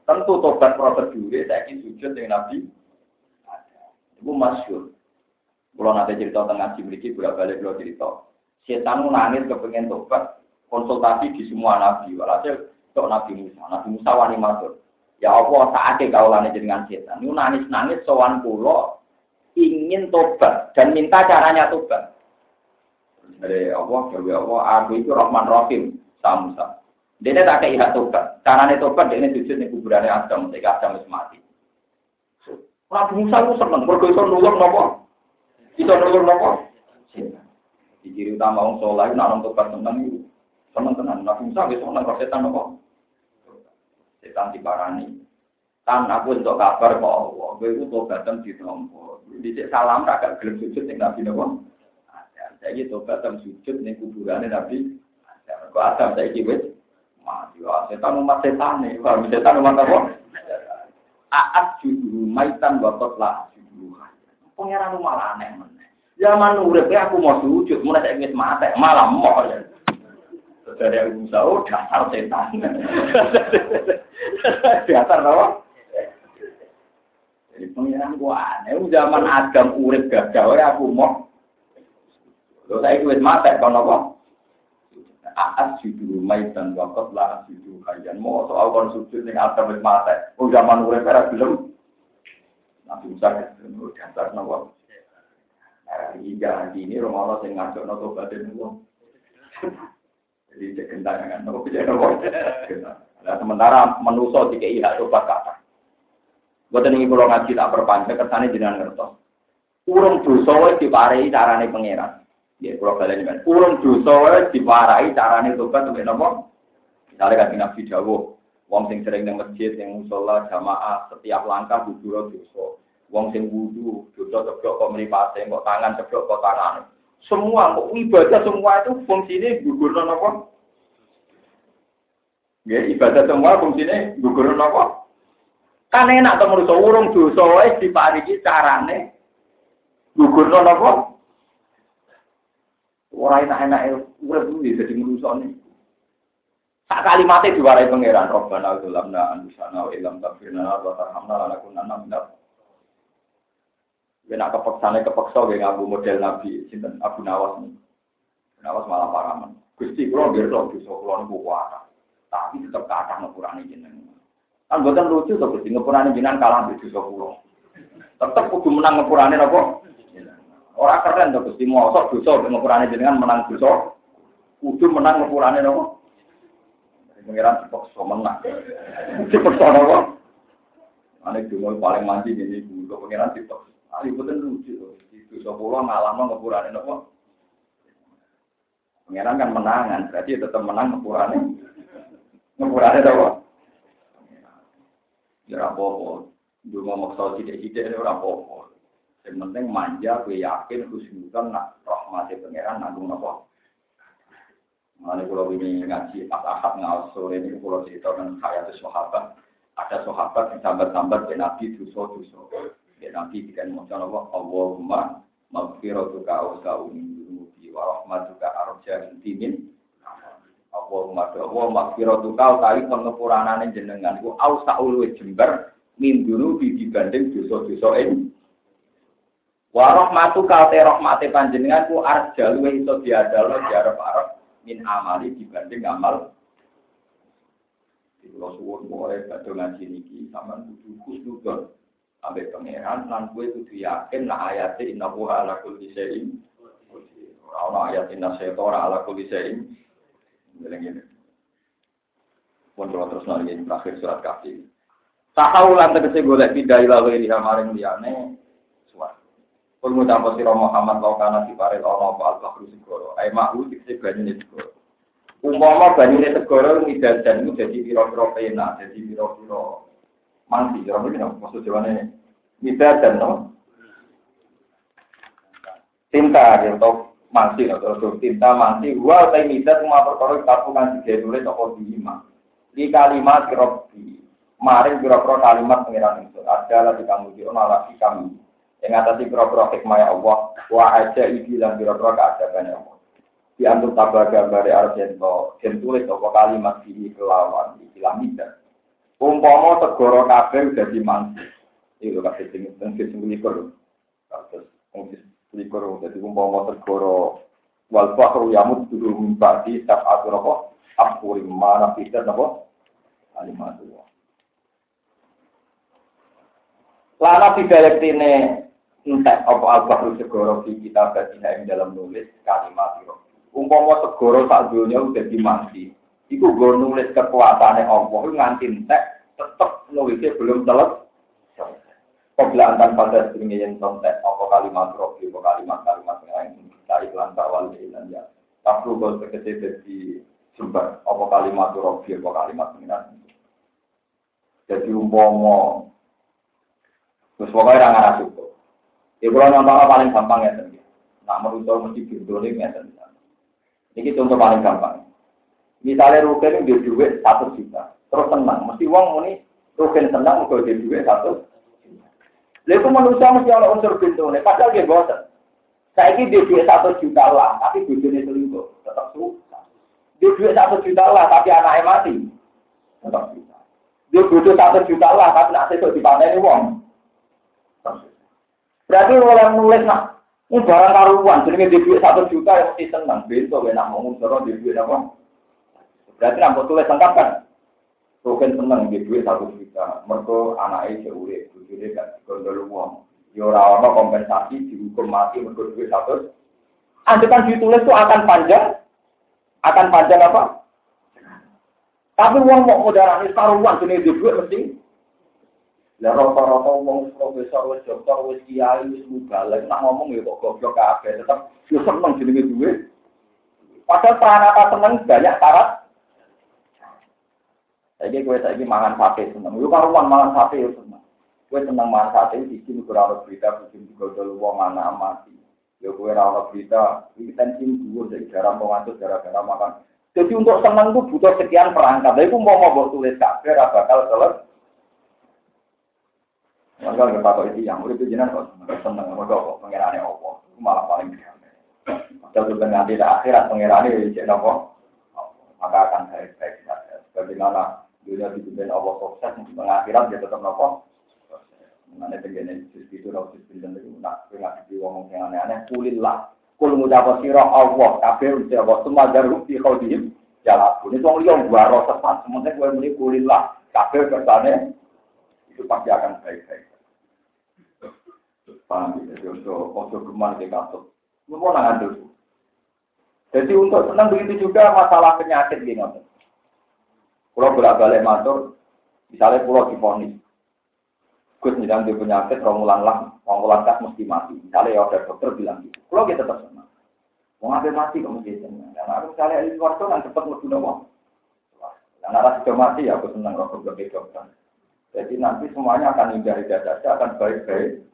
Tentu tobat prosedure saiki sujud ning Nabi. Iku masyhur. Kalau nanti cerita tengah ngaji memiliki berapa balik kalau cerita. Setan nangis kepengen tobat, konsultasi di semua nabi. Walhasil kok Nabi Musa, Nabi Musa wani matur. Ya Allah, saatnya kau lani dengan setan. Ini nangis-nangis sowan pulau ingin tobat dan minta caranya tobat. Dari Allah, dari Allah, aku itu Rahman Rahim, Samusa. Dia tak kayak tobat. Caranya tobat, dia ini sujud di kuburannya Adam, ketika Adam mati. Nabi Musa itu seneng, mergo iso nulung nopo? Iso nulung? Di ciri utama orang soleh, nak orang tobat seneng itu. Seneng tenan. Nabi Musa itu seneng, kalau setan nopo? Setan diparani. Tan aku untuk kabar kok Allah, gue itu tobatan di nomor. Di salam agak gelem sujud dengan Nabi? Saya gitu kadang sujud nih kuburannya Nabi. Kok ada saya gitu mati. Setan umat setan nih. Kalau setan umat apa? Aat judul maitan bapak lah judul. Pangeran malah aneh mana? Zaman urip aku mau sujud, mulai saya ingin mati, malah mau ya. Dari aku tahu dasar setan. Dasar apa? Jadi pangeran gua aneh. Zaman Adam urip gagal, aku mau Lho saya wis mate kon apa? Aas judu maitan wakot lah judu kajian mau soal kon sujud ning atas wis mate. Oh zaman urip ora belum. Nabi Musa itu dasar nopo. Hingga ini Romawi sing ngajak nopo badan nopo. Jadi cek nopo bisa nopo. Nah sementara manusia tiga iya coba kata. Buat ini kalau ngaji tak perpanjang kesannya jenengan ngertos. Urung dosa wis diparai carane pangeran. Ya, kalau kalian kan, urung dosa diwarai carane tobat sampai nopo. Misalnya kan Nabi Dawo, wong sing sering nang masjid, yang musola, jamaah, setiap langkah bubur dosa. Wong sing wudu, dosa ceblok kok mripate, kok tangan ceblok kok tangan. Semua kok ibadah semua itu fungsinya gugur apa? Ya, ibadah semua fungsinya gugur apa? Kan enak to manusa urung dosa wae dipariki carane gugur apa? Ora enak-enak urip kuwi dadi manusa nih. Tak kalimatnya diwarai pangeran Robbana ulamna anusana wa ilam tafirna wa tarhamna lanakunanna minal Kena kepeksane kepeksa gue ngaku model Nabi sinten Abu Nawas nih. Nawas malah paraman. Gusti kula nggih lho dosa kula niku. Tapi tetep kathah ngepurane jenengan. Kan boten lucu to Gusti ngepurane jenengan kalah di dosa kula. Tetep kudu menang ngepurane napa? Ora keren to Gusti mosok dosa ngepurane jenengan menang dosa. Kudu menang ngepurane napa? Pengiran dipaksa menang. Dipaksa napa? Ane dulu paling manji ini dulu pengiran dipaksa. Ali betul lucu. Itu sepuluh malam ngepurane nopo. Pengiran kan menangan, berarti tetap menang ngepurane. Ngepurane nopo. Ya apa-apa. Dulu maksa tidak-tidak ini apa-apa. Yang penting manja, gue yakin, khusnudan, nak rahmati pengiran, nanggung nopo. Mana kalau ini ngaji pas akad ngawas sore ini kalau cerita tentang hayat sahabat, ada sahabat yang sambat-sambat Nabi duso-duso. Ya nanti jika mau Allah Allahumma maghfiratuka awsa'u min dunubi wa rahmatuka arja intimin Allahumma Allah maghfiratuka utawi pengepuranane jenengan. Iku awsa'u luwih jembar min dunubi dibanding dosa-dosa ini Wa rahmatuka te rahmate panjenengan ku arja luwih iso diadalo diarep-arep min amali dibanding amal Kalau suwun mulai badhe ngaji niki sampean kudu khusnudon Sampai pangeran, lan gue kudu yakin nah ayatnya inna buha ala kulli syai'in. Ora ayat inna syaitora ala kulli syai'in. Ngene Pun terus ini terakhir surat kafir. Tahu lan tegese golek pindah ila iliha maring liyane. Kul mutapa sira Muhammad law kana diparel ana apa al-bahru segoro. Ai mahu dikse banyune segoro. Umpama banyune segoro midadan itu jadi pira-pira pena, jadi pira-pira mandi. Orang ini maksud jawabannya Mida dan no. Tinta atau mandi atau tinta mandi. Wa tay mida semua perkara kita kan tiga nulis atau lima. Di kalimat kirobi. Maring kira-kira kalimat pengiran itu adalah di kamu di lagi kami yang atas kira-kira hikmah Allah wa aja dan kira-kira keadaban Allah di antuk tabah gambar arjento dan tulis apa kalimat di kelawan istilah mida Umpama segoro kabeh dadi mantu. Iku kabeh sing sing sing likur. Terus sing likur dadi umpama segoro wal bahru yamut dulu mimbadi sab'atu napa akuri mana fitat napa alimatu. Lana fidalektine entek apa al-bahru segoro di kita badina ing dalam nulis kalimat itu. Umpama segoro sak dunia udah dimandi, Iku gue nulis kekuasaannya Allah nganti entek tetep nulisnya belum. Kobla antar pada sering yang kontek apa kalimat rofi, apa kalimat-kalimat yang lain kita iklan bawal dan ya. Tapi kalau sekecil jadi sumber apa kalimat rofi, apa kalimat yang lain. Jadi umpomo terus pokoknya orang arah cukup. Ya kalau nonton paling gampang ya sendiri. Nak merusau mesti bintuling ya sendiri. Ini contoh paling gampang. Misalnya Rukin dia duit satu juta, terus tenang. Mesti uang ini Rukin tenang, kalau dia duit satu Lalu itu manusia mesti ada unsur nih, padahal dia bosan. Saya ini dia duit satu juta lah, tapi bujurnya selingkuh, tetap susah. Dia duit satu juta lah, tapi anaknya mati, tetap susah. Dia butuh satu juta lah, tapi nanti itu dipanen uang. Berarti orang nulis nak, ini barang karuan, jadi dia duit satu juta, ya mesti senang. Besok, ya nak ngomong, dia duit apa? Berarti nampak tulis lengkap kan? Rukin seneng di duit satu juta. Mereka anaknya deh, bujurnya gak digondol uang. Ya orang kompensasi dihukum mati mereka duit satu. Anda kan ditulis itu akan panjang, akan panjang apa? Tapi uang mau modal ini taruhan sini di duit mesti. Lah rata-rata wong profesor wis dokter wis kiai wis mubalek nak ngomong ya kok goblok kabeh tetep yo seneng jenenge duit. Padahal pranata seneng banyak syarat Jadi gue lagi mangan sate seneng. Lu karuan mangan sate ya seneng. Kue seneng manfaat itu sisi kurang berita, bujuk juga dulu wong anak mati. Ya kue rawat berita, ini tensi dulu dari garam pengantuk gara-gara makan. Jadi untuk seneng itu butuh sekian perangkat. Tapi mau mau tulis kafe, bakal selesai. Maka kita tahu itu yang udah jenengan kok seneng sama kok pengirane opo, malah paling biasa. Padahal sebenarnya nanti akhirat pengirane ya jadi nopo, maka akan baik-baik saja. Bagaimana dunia dipimpin Allah sukses, mengakhirat dia tetap nopo. Mana begini justru itu justru dan itu nak nggak ngomong yang aneh-aneh. Kulillah, kul mudapa sirah Allah, kafir usia Allah, semua jarum di kau dihim. Jalan pun itu orang yang baru sesat. Sementara gue muni kulillah, kafir kesannya itu pasti akan baik-baik. Paham ya? Jadi ojo geman di kasut. Mau nangan dulu. Jadi untuk senang begitu juga masalah penyakit gini. Kalau bolak-balik matur, misalnya pulau difonis. Gus sedang di penyakit, romulan lah, romulan kas mesti mati. Misalnya ya ada dokter bilang gitu. Kalau kita tetap senang. Mau ngambil mati kamu mesti senang. Karena aku misalnya di luar kan cepat mau mau. Dan arah sudah mati ya aku senang kalau berbeda dokter. Jadi nanti semuanya akan indah indah saja, akan baik-baik.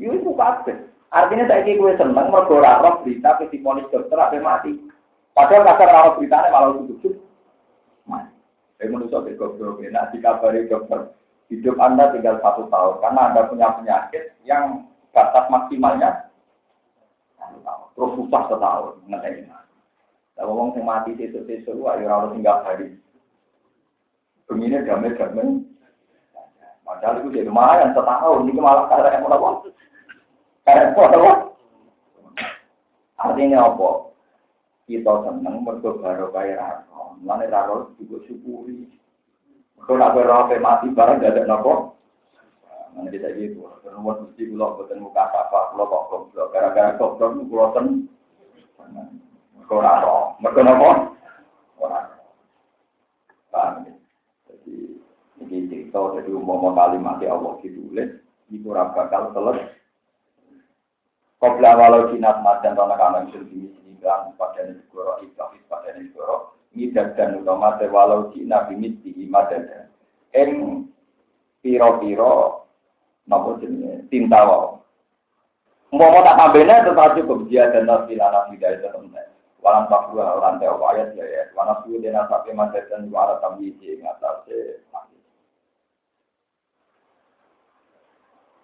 Yo itu kabeh. Artinya saya ini gue seneng mergo roh berita ke dokter apa mati. Padahal kasar roh beritanya malah tutup mati. Saya manusia ke goblok nah dikabari dokter hidup anda tinggal satu tahun karena anda punya penyakit yang batas maksimalnya terus susah setahun ngeteh kalau ngomong yang mati sesuk-sesuk ayo harus tinggal hari. Begini damai-damai. Padahal itu jadi lumayan setahun, ini malah karena yang mau Artinya apa? Kita seneng mergo baru kaya raro. Mana raro juga syukuri. Kalau nak berapa mati barang gak ada nopo. Mana kita gitu. Terus mesti pulau buatan muka apa, pulau kok goblok. Gara-gara goblok pulau ten. Mergo raro. Mergo nopo. Ya? Jadi ini cerita jadi umum kalimat Allah ditulis. Itu bakal selesai. Kobra walau jinat madan tanah kanan sendiri kan pada negoro ikhlas pada negoro ini dan utama walau jinat bimit di madan. En piro piro nopo jenis tinta wau mau tak tambahnya tetap cukup dia dan nasi lana tidak itu temen. Walam tak dua orang ayat ya ya suhu dena sampai madan dan wala tambi di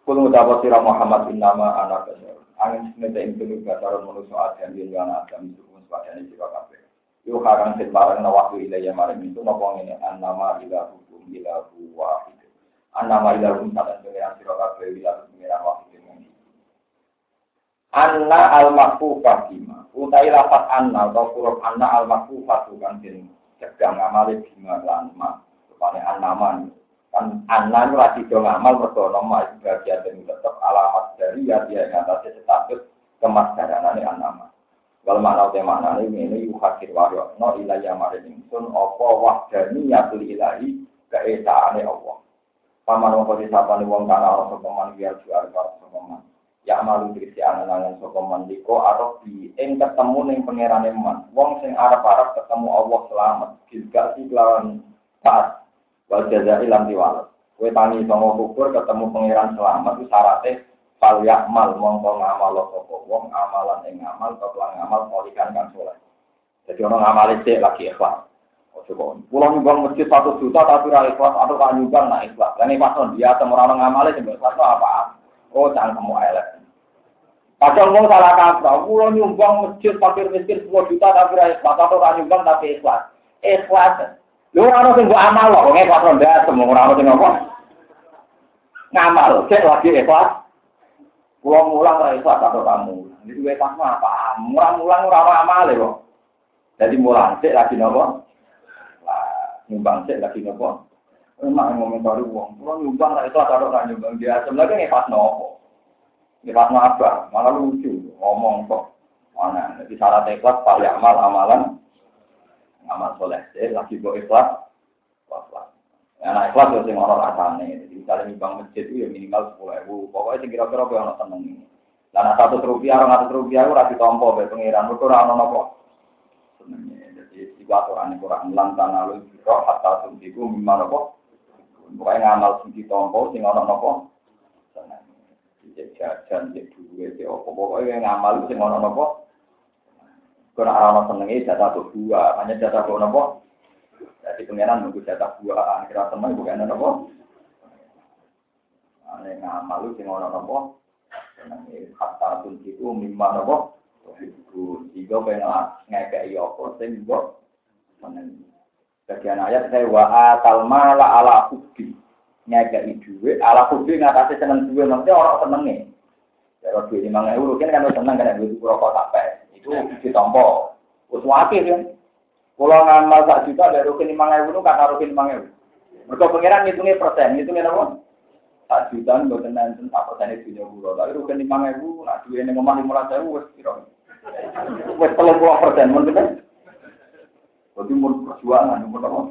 Kul mutawa sira Muhammad innama anak kasar angin semeta ing telu gasaron manusa adam yen ana adam pun padane sira kabeh. Yo karang sing bareng na waktu ilaya maring itu napa ngene? Annama ila hukum ila wahid. Annama ila hukum sadan pengiran sira kabeh ila pengiran wahid ini anna al makfufah bima. Utai lafat anna atau huruf anna al makfufah bukan den cegah ngamale bima lan ma. Rupane annama anak itu lagi dong amal mergo nama bagian dan tetap alamat dari ya dia yang atas status kemasdaran ini anama Wal mana udah mana ini ini yuhakir wario no ilayah marin sun opo wahdani yatul ilahi keesaane Allah. Paman wong kodi sapane wong kana ana sapa man biar jual karo sapa man. Ya malu dirisi angen-angen sapa man liko atau di ing ketemu ning pangerane man. Wong sing arep-arep ketemu Allah selamat. Gilgasi kelawan taat wal jazai lam diwal. Kue tangi songo kubur ketemu pangeran selamat itu syaratnya fal yakmal mongko ngamal sapa wong amalan ing ngamal kelan ngamal polikan kan soleh. Jadi orang ngamal itu lagi ikhlas. Coba, pulang nyumbang masjid satu juta tapi ra ikhlas atau kan nyumbang nak ikhlas. Dan ikhlas dia temu orang ngamal itu ikhlas apa? Oh jangan kamu elek. Padahal mau salah kaprah, pulang nyumbang masjid fakir miskin 10 juta tapi ra ikhlas atau kan nyumbang tapi ikhlas. Ikhlas Lu ora ono sing mbok amal kok, wong ikhlas rendah semua ora ono sing apa. Ngamal, cek lagi ikhlas. Pulang mulang ora ikhlas atau kamu. Ini duwe pas apa? Mulang-mulang ora ono amal kok. Jadi mulang cek lagi nopo? Nyumbang cek lagi nopo? Emang komentar uang, pulang nyumbang ora ikhlas atau ora nyumbang dia sebenarnya ngepas nopo. Ngepas apa? Malah lucu ngomong kok. Mana? Jadi syarat ikhlas pak amal amalan amal soleh deh lagi buat ikhlas ikhlas ya nah ikhlas itu sing orang rasane. Jadi misalnya nyumbang masjid itu ya minimal sepuluh ribu. Pokoknya sing kira-kira gue orang seneng ini. Dan satu rupiah orang satu rupiah itu rasi tompo be pengiran. Itu orang nopo. Senengnya. Jadi tiga aturan kurang lantan lalu biro hatta tuntiku mimma nopo. Pokoknya ngamal sing ditompo sing ana napa? Seneng. Cek jajan, cek duwe, cek apa pokoknya ngamal sing ana napa? Karena orang senengnya jatah berdua, hanya jatah berdua napa? Jadi pengiran nunggu jatah dua, akhirnya teman bukan napa? Ane ngamal sing ana napa? Senenge kata pun itu mimma napa? Ibu, jika pengen ngekei apa sing seneng. Bagian ayat saya wa atal mala ala hubbi. Ngekei duwe ala hubbi ngatasi seneng duwe maksudnya orang senenge. Ya duwe 5000 kan kan seneng kan duwe rokok sampai. Itu ditompo. Wis wakil kan. Kalau ngamal sak juta dari rukin 5000 itu kata 5000. Mereka pengiran persen, ngitungnya apa? Sak juta nggak tenang tak persen punya guru. Tapi rukin 5000, nak duwe yang ngomong 15000 wis kira. 30 persen, mungkin jadi mau perjuangan, mau?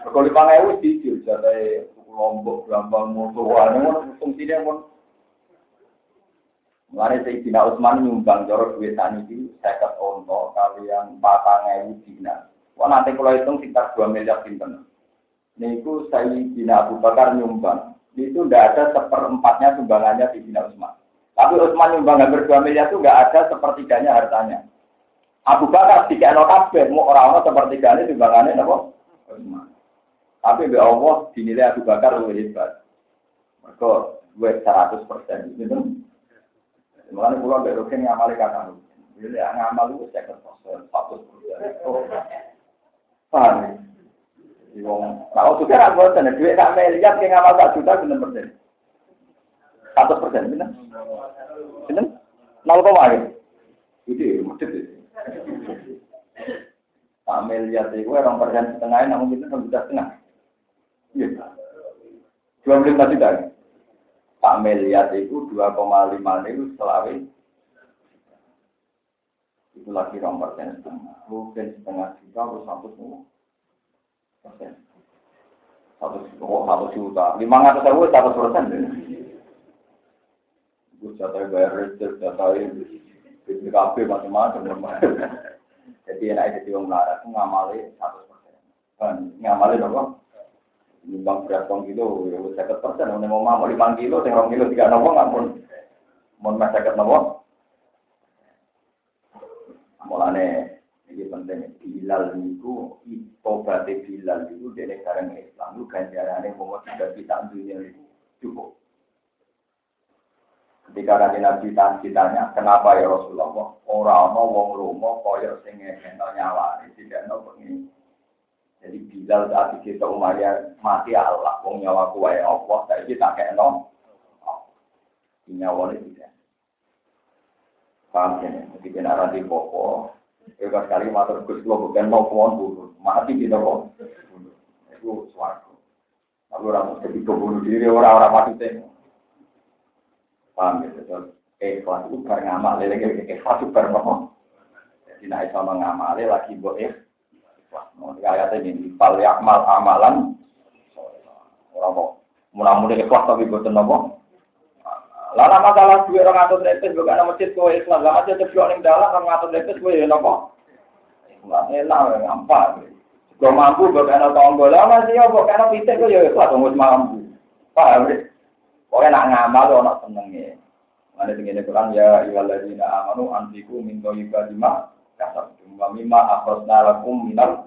Kalau lima ewu sih, jadi lombok, gampang, musuhan, fungsinya mau. Mulai Sayyidina Utsman nyumbang jorok duit tani itu seket onto kalian patang ewu dina. Wah nanti kalau hitung sekitar dua miliar pinten. Niku Sayyidina Abu Bakar nyumbang. Itu tidak ada seperempatnya sumbangannya Sayyidina Utsman. Tapi Utsman nyumbang hampir dua miliar itu nggak ada sepertiganya hartanya. Abu Bakar tiga no kabeh, mau orang-orang seperti kali timbangannya napa? Tapi be Allah dinilai Abu Bakar lebih hebat. Mereka gue seratus persen gitu. Mulanya pulau be rukin ngamali kata lu. Jadi ngamal itu saya persen, seratus persen. Paham? Wong, kalau sudah aku bosan, duit tak melihat kayak ngamal tak juta bener persen. Satu persen, bener? Bener? Nol koma gitu. Itu, maksudnya. Pak miliar itu orang persen setengah namun itu juta setengah. Iya. Dua puluh lima juta. Pak miliar itu dua koma lima itu selawi. Itu lagi orang persen setengah. Mungkin setengah juta atau satu semua persen. Satu oh, satu juta. Lima ratus ribu satu persen. Gue jatah bayar listrik, jatah ini, BPKB macam-macam. Jadi enak jadi orang melarat ngamali satu persen. Ngamali apa? Nyumbang berat kong kilo, ya seket persen. Udah mau mau lima kilo, tinggal kilo tiga nopo nggak pun. Mau mas seket nopo. Mulane ini penting. Bilal itu, ibobate Bilal itu dari sekarang Islam itu ganjarannya mau tidak kita dunia itu cukup. Ketika nanti Nabi ditanya, kenapa ya Rasulullah? Orang mau wong romo koyo sing ngekeno nyawa tidak no pengen. Jadi Bilal saat kita Umayyah mati Allah, wong nyawa kuwe Allah, kita keno. Nyawa ini tidak. Paham ya? Jadi kena ranti popo. Ya sekali matur Gus bukan mau pohon bunuh, mati kita kok. Itu suatu. Tapi orang mesti bunuh diri orang-orang mati tengok. Paham ya? Terus ikhlas itu ikhlas itu. Jadi nak iso ngamal lagi buat ikhlas. Ayatnya ini, fal yakmal amalan. Orang mudah-mudahan ikhlas tapi buat nopo. Lala masalah dua orang atau lepes bukan nama masjid kau ikhlas. Lama aja terjual yang dalam orang atau lepes ya nopo. Enak, gampang. Gak mampu bukan ada tonggo lama sih ya bukan ada pitik ya ikhlas, tunggu mampu. Paham ya? Pokoknya nak ngamal senenge. Ada begini Quran ya amanu antiku min ibadima kasab wa mimma akhrajna lakum minal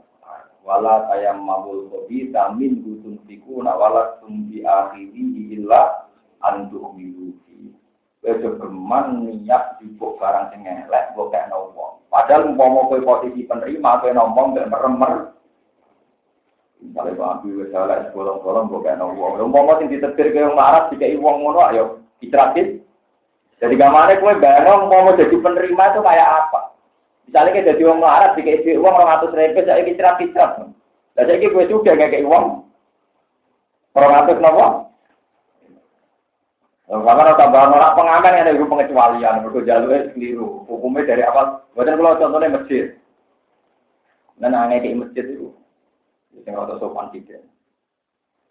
wala tayammamul khabitha min gutun tikuna wala tumbi akhiri illa antuk miluki. Wes geman niat jupuk barang sing elek mbok kek wong. Padahal umpama kowe posisi penerima kowe ngomong gak meremer Misalnya Pak Abi wis salah bolong-bolong kok uang. Lha mau sing ditetir yang marah dikai uang ngono ayo diceratin. Jadi gamane kowe bayang mau jadi penerima itu kayak apa? Misalnya kita jadi uang marah dikai uang 200 ribu saya dicerat-cerat. Lah saiki kowe juga ngekei uang 200 napa? Karena tambahan orang pengamen yang ada pengecualian, berikut jalurnya keliru. Hukumnya dari apa? Bukan kalau contohnya masjid. Dan aneh di masjid itu, Sing rada sopan tidak.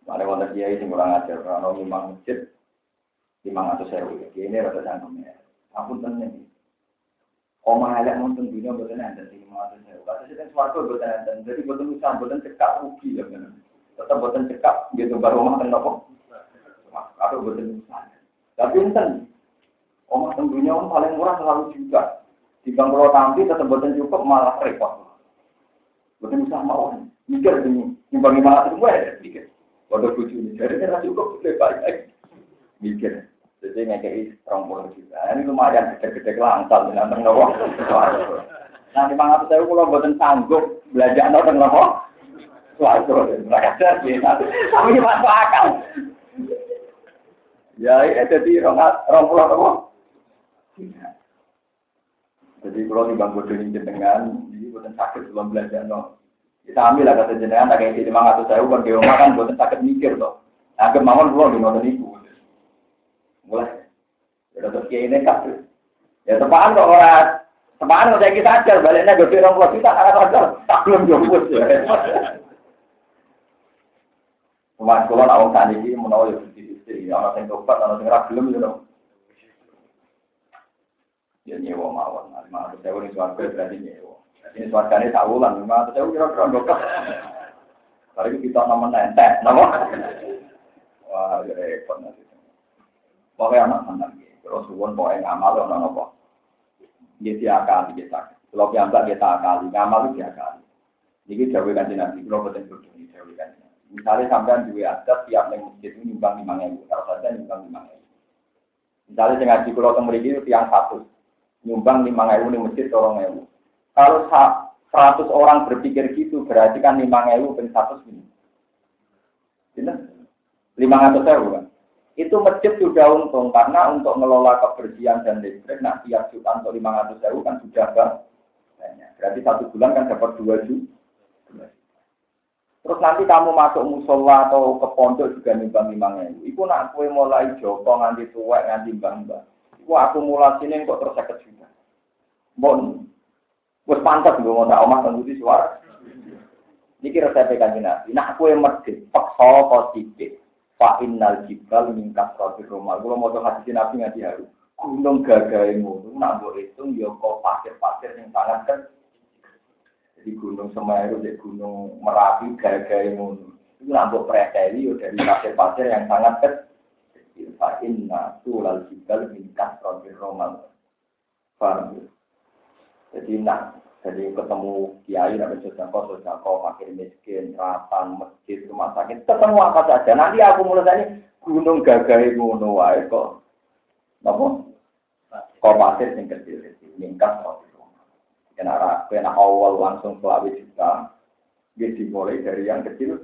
Mane wonten kiai sing kurang ajar ana imam masjid 500 sewu. Ini rada sangkem ya. Ampun tenan Omah elek nonton dunia boten enten sing 500 sewu. Kados sing swarga boten enten. Jadi boten usah boten cekak rugi ya kan. Tetap boten cekap, gitu baru rumah teng nopo. Aduh boten Tapi enten, omah tentunya om paling murah selalu juga. Di bang kalau tampil tetap boten cukup malah repot. Boten usah mau. Mikir nimbang lima ratus gue ya, mikir. Waduh bucu ini, jadi kan cukup, lebih baik. Mikir. Jadi ngekei rong puluh juta. Ini lumayan gede-gede langsal dengan teng nopo. Nah, lima ratus saya kalau boten sanggup belajar nopo nopo. Suatu, mereka jadi, tapi masuk akal. Ya, ini jadi orang pulau apa? Jadi kalau di bangku ini jenengan, ini bukan sakit belum belajar no. Kita ambil lah kata jenengan, yang lima ratus saya kan di rumah kan bukan sakit mikir toh. Nah, kemauan belum di nonton ibu. Mulai. Ya terus ini kabel. Ya tepaan kok orang, tepaan kok saya kita ajar, baliknya gede orang kita, karena ajar, tak belum jemput. Mas kula nak wong saniki menawa yo istri, ana sing tobat, ana sing ora gelem yo. Ya nyewa mawon, lima ratus sewu ning swarga berarti nyewa. Ini swargane tak ulang, lima ratus sewu kira-kira. Kali kita nomor nentek, nama. Wah, ya repot nanti. Pokoknya anak anak terus suwon pokoknya ngamal ono nopo. Dia tiap kita. Kalau piambak kita kali, ngamal itu tiap kali. Jadi jauh kan nanti, kalau betul betul jauh kan. Misalnya sampean juga ada tiap yang masjid ini nyumbang lima ribu, kalau saja nyumbang lima ribu. Misalnya dengan di pulau temeri itu tiang satu, nyumbang lima ribu di masjid tolong ribu. Kalau seratus orang berpikir gitu, berarti kan lima ribu per satu ini. Lima ratus ribu kan. Itu masjid sudah untung karena untuk mengelola kebersihan dan listrik, nah tiap juta untuk lima ratus ribu kan sudah banyak. Berarti satu bulan kan dapat dua juta. Terus nanti kamu masuk musola atau ke pondok juga nimbang ribu. Iku nak kue mulai joko nganti tua nganti bangga. Akumulasi ini kok terus sakit juga. Bon, wes pantas gue mau tak omah tunggu di suara. Niki resep kanjeng Nabi. Nah kue medit, paksa positif. Fa innal jibal mingkat roti rumah. Mau tuh hadis Nabi ngaji haru. Gunung gagah ngono, nak mbok hitung ya kok pasir-pasir yang sangat kan di Gunung Semeru, di Gunung Merapi, gara-gara ngono. Itu nambah preseli dari pasir-pasir yang sangat kecil. Fa'in nasu lal jibal minkas rotir romal. Paham ya? Jadi nak, jadi ketemu kiai, ada sodako, sodako, fakir miskin, ratan, masjid, rumah sakit, ketemu apa saja. Nanti aku mulai tanya, gunung gagai ngono wae kok. Napa? Kok pasir yang kecil-kecil, mingkas rotir Kena kena awal langsung selawi juta. Dia dimulai dari yang kecil.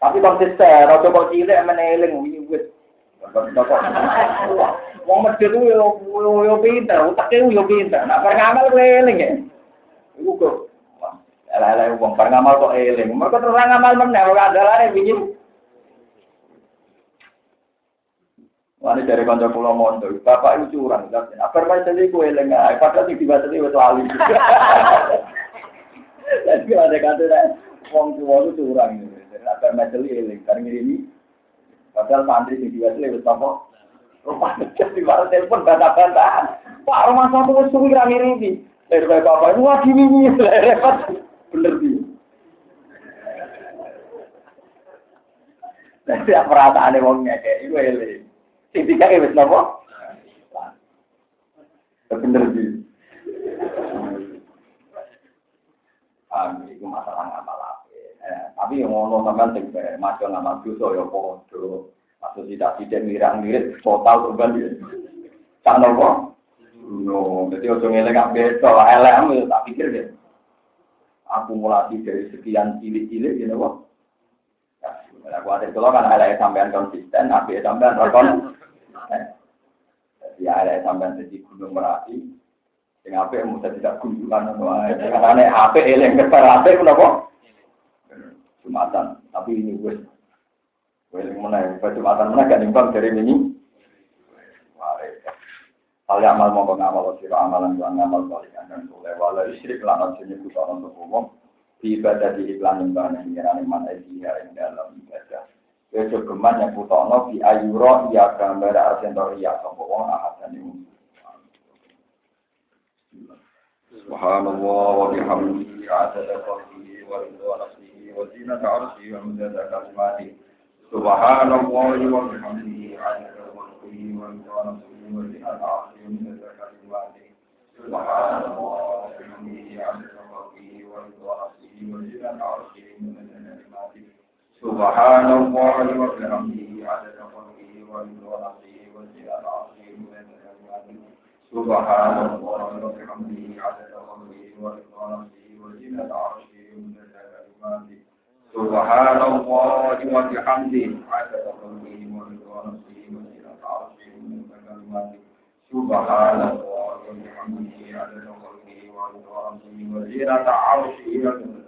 Tapi konsisten, rasa kok cilik meneling wiwit. Wong ku yo yo pinter, utake yo pinter. Nak ngamal ku eling ya. Iku kok Ala-ala wong bar ngamal kok eling. Mergo terus ngamal meneh kok andalane wingi. Wani dari kanca kula mondo, bapak itu curang, tapi apa main tadi kue lengah, padahal di tiba tadi wes lali. Jadi ada kata wong tua itu curang, jadi apa tadi eling, karena ini, padahal santri di tiba tadi wes apa, rumah telepon bantah-bantahan, pak rumah wes suwi kira ini, dari bapak itu wah gini nih, repot, bener sih. Jadi perasaan wongnya kayak itu eling. Sing tiga wis napa? Bener sih. Amin, itu masalah ngamal eh, Tapi yang ngono sampean sing masuk ngamal dosa ya padha. Masuk tidak tidak mirang mirip total ya. Tak nopo? No, jadi ojo ngelek gak beto, elek tak pikir deh. Akumulasi dari sekian cilik-cilik gitu kok. Ya, aku ada kalau kan ada sampean konsisten, tapi sampean rekon jadi ada sampai jadi gunung merapi. Apa yang mudah tidak kunjungan. Karena HP yang kesal HP kenapa? Jumatan. Tapi ini. Gue yang mana? Jumatan mana gak nimbang dari ini? Kali amal mau ngamal sira amalan lan ngamal balikan dan boleh wala istri kelan sini nyebut untuk umum wong ibadah di iklan yang barang yang ngira iman dia yang dalam ibadah. Ya, Yo geman yang putono bi ayuro ya gambar asin asento ya sapa wong ahadane wong. Subhanallah wa bihamdihi adada qalbihi wa ridwa nafsihi wa zinata arsyihi wa mudada kalimatihi. Subhanallah wa bihamdihi adada خلقه ورضا نفسه وزينة عرشه ومدد كلماته سبحان الله وبحمده عدد خلقه ورضا نفسه وزينة عرشه ومدد كلماته سبحان الله وبحمده عدد خلقه ورضا نفسه وزينة عرشه ومدد كلماته سبحان الله وبحمده عدد خلقه ورضا نفسه وزينة عرشه ومدد كلماته سبحان الله وبحمده عدد خلقه ومدد كلماته سبحان الله وبحمده عدد خلقه ورضا نفسه وزينة عرشه ومدد